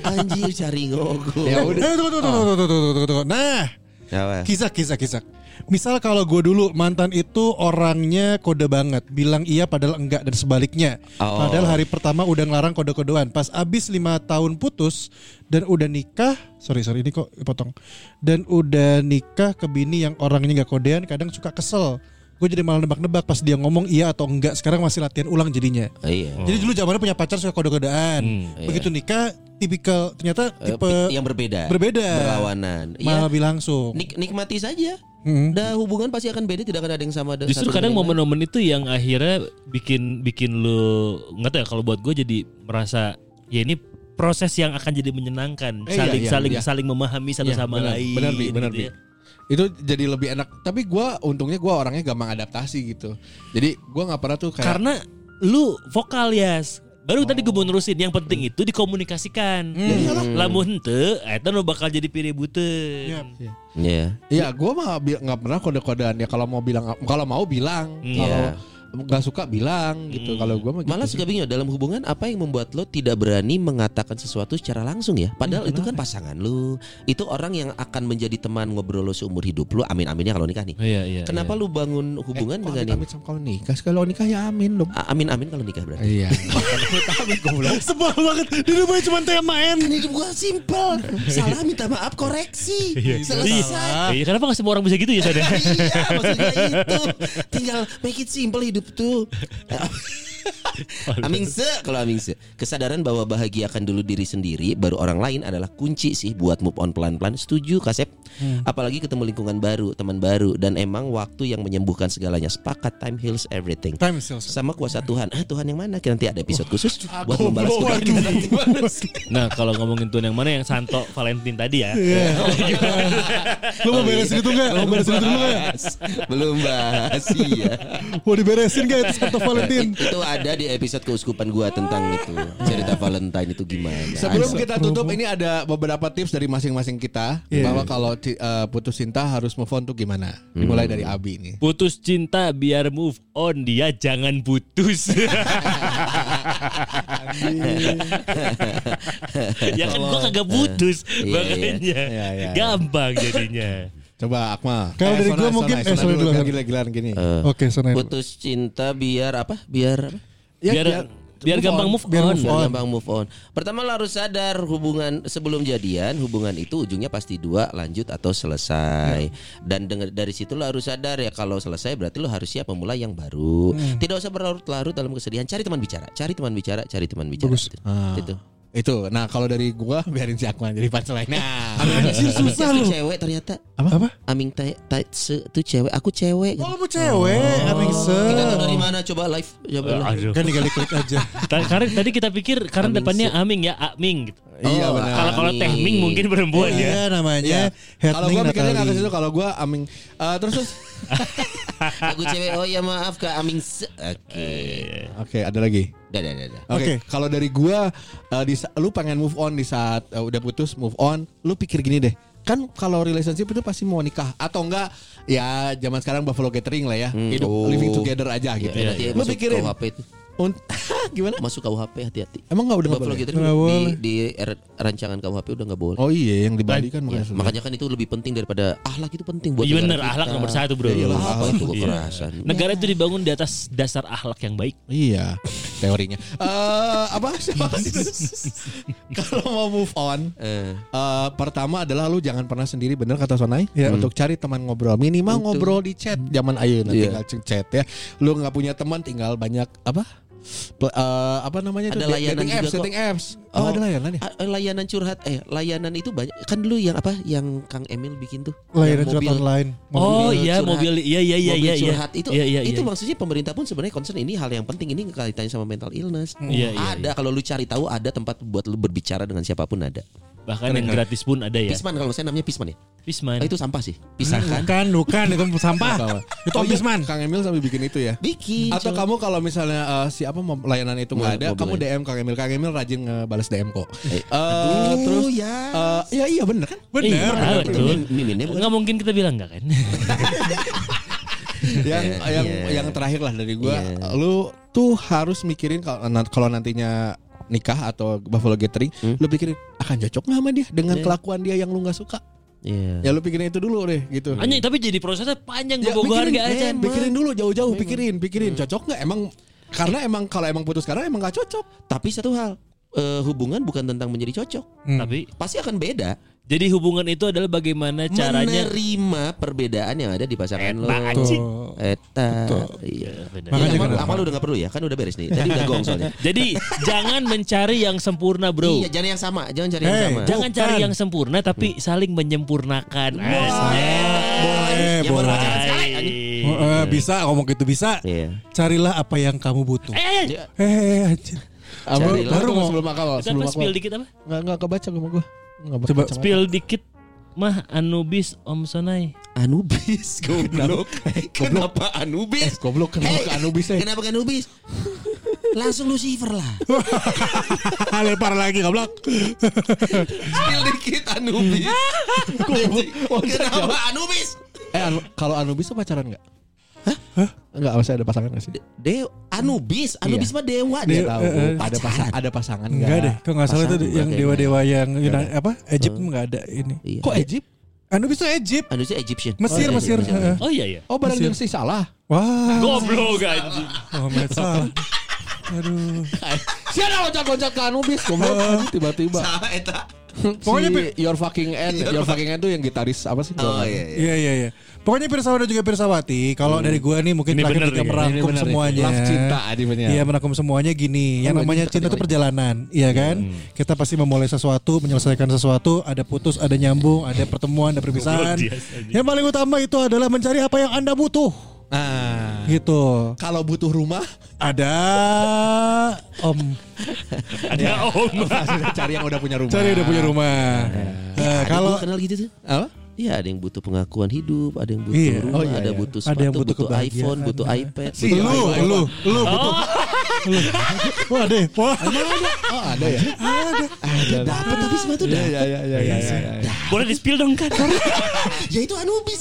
Anjir cari ngogo. Ya udah. Eh, tunggu, tunggu, tunggu, tunggu, tunggu, tunggu, tunggu. Nah, Apa? kisah, kisah, kisah. Misal kalau gue dulu mantan itu orangnya kode banget, bilang iya padahal enggak dan sebaliknya. Oh. Padahal hari pertama udah ngelarang kode-kodean. Pas abis lima tahun putus dan udah nikah, sorry sorry ini kok potong. Dan udah nikah ke bini yang orangnya nggak kodean, kadang suka kesel. Gue jadi malah nebak-nebak pas dia ngomong iya atau enggak. Sekarang masih latihan ulang jadinya. Oh, iya. Jadi dulu zamannya punya pacar suka kode-kodean. Hmm, Begitu nikah, tipikal ternyata Eh, tipe yang berbeda. berbeda. Berlawanan. malah Iya. lebih langsung. Nik- nikmati saja. Hmm. Dah hubungan pasti akan beda, tidak akan ada yang sama. Justru satu kadang momen-momen itu yang akhirnya bikin bikin lu nggak tahu ya kalau buat gue jadi merasa ya ini proses yang akan jadi menyenangkan Eh, iya, saling iya, saling iya. saling memahami satu Iya, sama benar, lain benar, benar, gitu Bi. ya. Itu jadi lebih enak. Tapi gua untungnya gua orangnya gampang adaptasi gitu. Jadi gua nggak pernah tuh kayak karena lu vokal ya baru tadi gue mau nerusin yang penting itu dikomunikasikan lamun henteu eta nu bakal jadi piributeun Iya. Iya. Iya, gua mah bi- nggak pernah kode-kodean ya kalau mau bilang kalau mau bilang, Hmm. kalau Iya. Nggak suka bilang gitu. Kalau gua mah gitu Malah suka bingung dalam hubungan apa yang membuat lo tidak berani mengatakan sesuatu secara langsung ya. Padahal itu kan pasangan lo, itu orang yang akan menjadi teman ngobrol lo seumur hidup lo. Amin aminnya kalau nikah nih. iya iya Kenapa lu bangun hubungan Eh, dengan yang sama kalau nikah? Kalau nikah ya amin dong. Amin amin kalau nikah berarti. Iya. (laughs) Amit goblok. Sebel banget. Di rumahnya cuma TMAN. Kan hidup gua simpel. Salah minta maaf koreksi. Iya. Selesai. Iya, kenapa gak semua orang bisa gitu ya Sada? iya, maksudnya itu. Tinggal make it simple hidup tuh. (laughs) (laughs) Amingse kalau Amingse. Kesadaran bahwa bahagiakan dulu diri sendiri baru orang lain adalah kunci sih buat move on pelan-pelan. Setuju Kasep apalagi ketemu lingkungan baru teman baru. Dan emang waktu yang menyembuhkan segalanya. Sepakat time heals everything. Time sales. sama kuasa Tuhan. Ah Tuhan yang mana? Nanti ada episode khusus buat membalas. (laughs) Nah kalau ngomongin tuh yang mana? Yang Santo Valentine tadi ya? (laughs) Lu mau beresin itu enggak? Mau beresin itu enggak? Bahas. belum bahas iya. Mau diberesin enggak itu Santo Valentine? It- itu ada di episode keuskupan gua tentang itu cerita Valentine itu gimana Sebelum kita tutup ini ada beberapa tips dari masing-masing kita Iya. bahwa kalau eh, putus cinta harus move on tuh gimana? Dimulai dari Abi nih. Putus cinta biar move on dia jangan putus (laughs) Ya kan gua kagak putus Iya, Makanya Iya, iya, iya. Gampang jadinya Coba Akmal. Kalau dari Sona, gua mungkin- Sona, eh, Sona sorry dulu, dulu. gila-gilaan gini. Eh, Oke, Sonai. putus cinta biar apa biar apa? Ya, biar biar gampang move Biar on. move Biar on. gampang move on. Pertama lo harus sadar hubungan sebelum jadian hubungan itu ujungnya pasti dua lanjut atau selesai. Dan dengan dari situ lo harus sadar ya kalau selesai berarti lo harus siap memulai yang baru. Tidak usah berlarut-larut dalam kesedihan. Cari teman bicara, cari teman bicara, cari teman bicara. Bagus. Itu. Ah. Itu. Itu. Nah, kalau dari gua biarin si Akmal jadi punchline. Nah. Anjir susah lu. cewek ternyata. Apa? Aming tai tai se itu cewek, aku cewek. Oh, mau cewek, Amingse. Kita tahu dari mana coba live coba live. Aduh. Kan tinggal klik aja. (laughs) Ta- Karena tadi kita pikir karena Aming depannya se- Aming ya Aming gitu. Iya Oh, benar. Kalau kalau Aming. Teh Ming mungkin perempuan ya. Iya namanya Kalau Headling gua mikirnya nggak ke situ, kalau gua aming Eh, terus terus (laughs) Aku cewek. Oh ya maaf Kak Aming. se- Oke. Oke, ada lagi. Dah dah dah. dah. Oke, Oke. kalau dari gua eh, di lu pengen move on di saat eh, udah putus move on, lu pikir gini deh. Kan kalau relationship itu pasti mau nikah atau enggak ya zaman sekarang Buffalo Gathering lah ya. Hidup Oh. living together aja gitu. Ya, nanti Lu masuk pikirin KUHP itu. Un- (laughs) gimana? Masuk KUHP hati-hati. Emang nggak udah nggak Buffalo boleh? Gathering Nggak di, boleh. di er- rancangan KUHP udah nggak boleh. Oh iya, yang di Bali kan Ya, makanya. makanya kan itu lebih penting daripada ahlak itu penting buat Iya negara bener, ahlak nomor satu bro. Ya iyalah, apa itu Iya. kekerasan. Negara itu dibangun di atas dasar ahlak yang baik. Iya, teorinya. Eh apa? (laughs) Kalau mau move on, Eh, eh, pertama adalah lu jangan pernah sendiri bener kata Sonai Iya. untuk cari teman ngobrol minimal ngobrol di chat zaman ayeuna Iya. tinggal chat ya lu nggak punya teman tinggal banyak apa Eh, apa namanya Ada itu layanan dating juga apps kok. dating apps oh, Oh. ada layanan ya eh, layanan curhat eh layanan itu banyak kan dulu yang apa yang Kang Emil bikin tuh Layanan Yang curhat mobil- online. Oh Mobil iya curhat. mobil iya iya iya iya iya. curhat itu Iya, iya, itu iya. maksudnya pemerintah pun sebenarnya concern ini hal yang penting ini kaitannya sama mental illness. Iya, iya, ada kalau lu cari tahu ada tempat buat lu berbicara dengan siapa pun ada. Bahkan yang gratis pun ada ya. Pisman kalau saya namanya Pisman ya. Pisman. Oh, itu sampah sih. Pisahkan. Bukan, bukan itu sampah. itu Oh, Om iya, Bisman. Kang Emil sampai bikin itu ya Bikin. atau kamu kalau misalnya eh, si apa layanan itu nggak ada, kamu. DM Kang Emil. Kang Emil rajin ngebales DM kok. Eh, aduh, terus ya. eh, ya iya bener kan? Bener. Iya, bener. betul. Miminnya mungkin kita bilang nggak kan? (laughs) yang Iya, yang iya. yang terakhir lah dari gua, Iya. lu tuh harus mikirin kalau kalau nantinya nikah atau Buffalo Gathering, Hmm? lu pikirin akan cocok nggak sama dia dengan Iya. kelakuan dia yang lu nggak suka. Iya. Ya lu pikirin itu dulu deh gitu. Anjing tapi jadi prosesnya panjang Ya, pikirin, harga aja. pikirin dulu jauh-jauh pikirin, pikirin cocok nggak emang karena emang kalau emang putus sekarang emang gak cocok. Tapi satu hal, eh, hubungan bukan tentang menjadi cocok. Hmm. Tapi Pasti akan beda. jadi hubungan itu adalah bagaimana caranya menerima perbedaan yang ada di pasangan lo. Eta, anjing. Iya. Benar. Makanya Iya, kenapa? apa lu udah gak perlu ya? Kan udah beres nih. Tadi udah gong soalnya. (laughs) Jadi jangan mencari yang sempurna bro. Iya, jangan yang sama, jangan cari yang Hey, sama. Jangan Bukan. cari yang sempurna tapi saling menyempurnakan. Boleh, Yang baru boleh. Eh, bisa ngomong gitu bisa. Iya. Carilah apa yang kamu butuh. Eh, eh, Ya, Eh, anjir. Apa baru mau sebelum akal, sebelum apa akal. spill dikit apa? Nggak nggak kebaca sama gua. Nggak Coba baca. Spill dikit mah Anubis Om Sonai. Anubis, (laughs) goblok. Kenapa Anubis? Goblok kenapa ke Anubis eh? Kenapa ke Anubis? Langsung Lucifer lah. (laughs) Lempar lagi goblok. Spill dikit Anubis. (laughs) Kenapa Anubis? Eh anu, kalau Anubis tuh pacaran nggak? Hah? Enggak, maksudnya ada pasangan nggak sih? Dew, Anubis, Anubis mah dewa Dewa, dia eh, tahu. eh. Ada pasang, ada pasangan nggak? Enggak deh, kok enggak salah itu Pasangan yang dewa-dewa yang Yunani apa? Egypt enggak ada ini. Iya. Kok Egypt? Anubis itu Egypt. Anubis itu Egyptian. Mesir, Oh, iya, Mesir. iya, iya. Heeh. Oh iya iya. Oh barang yang sih salah. Wah. Goblok anjing. Oh, salah. Aduh. Siapa loncat-loncat ke Anubis? Goblok tiba-tiba. Salah eta. (laughs) Pokoknya si Your Fucking End, Your Fucking End tuh yang gitaris apa sih? Oh iya iya. Iya iya iya. Pokoknya Pirsawan dan juga Pirsawati, kalau dari gua nih mungkin Ini terakhir bener kita nih, ini merangkum nih. semuanya. Love cinta adibnya. Iya merangkum semuanya gini. Yang Oh, namanya cinta cinta itu perjalanan, iya kan? Kita pasti memulai sesuatu, menyelesaikan sesuatu, ada putus, ada nyambung, ada pertemuan, ada perpisahan. Yang paling utama itu adalah mencari apa yang anda butuh, Nah, gitu. kalau butuh rumah, Ada Om Ada Om. sudah cari yang udah punya rumah. cari udah punya rumah. Nah, Ada kalau kenal gitu tuh. Apa? Iya ada yang butuh pengakuan hidup, ada yang butuh Iya. rumah, Oh, iya, ada iya. butuh Ada sepatu, yang butuh butuh, iPhone, butuh iPad. Si lu, iPhone. lu, lu butuh. Lu. (laughs) Wah deh, wah. Oh ada ya? Ada. Dapat tapi sepatu dah. iya iya iya iya. iya. Boleh di spill dong kan? (laughs) Ya itu Anubis.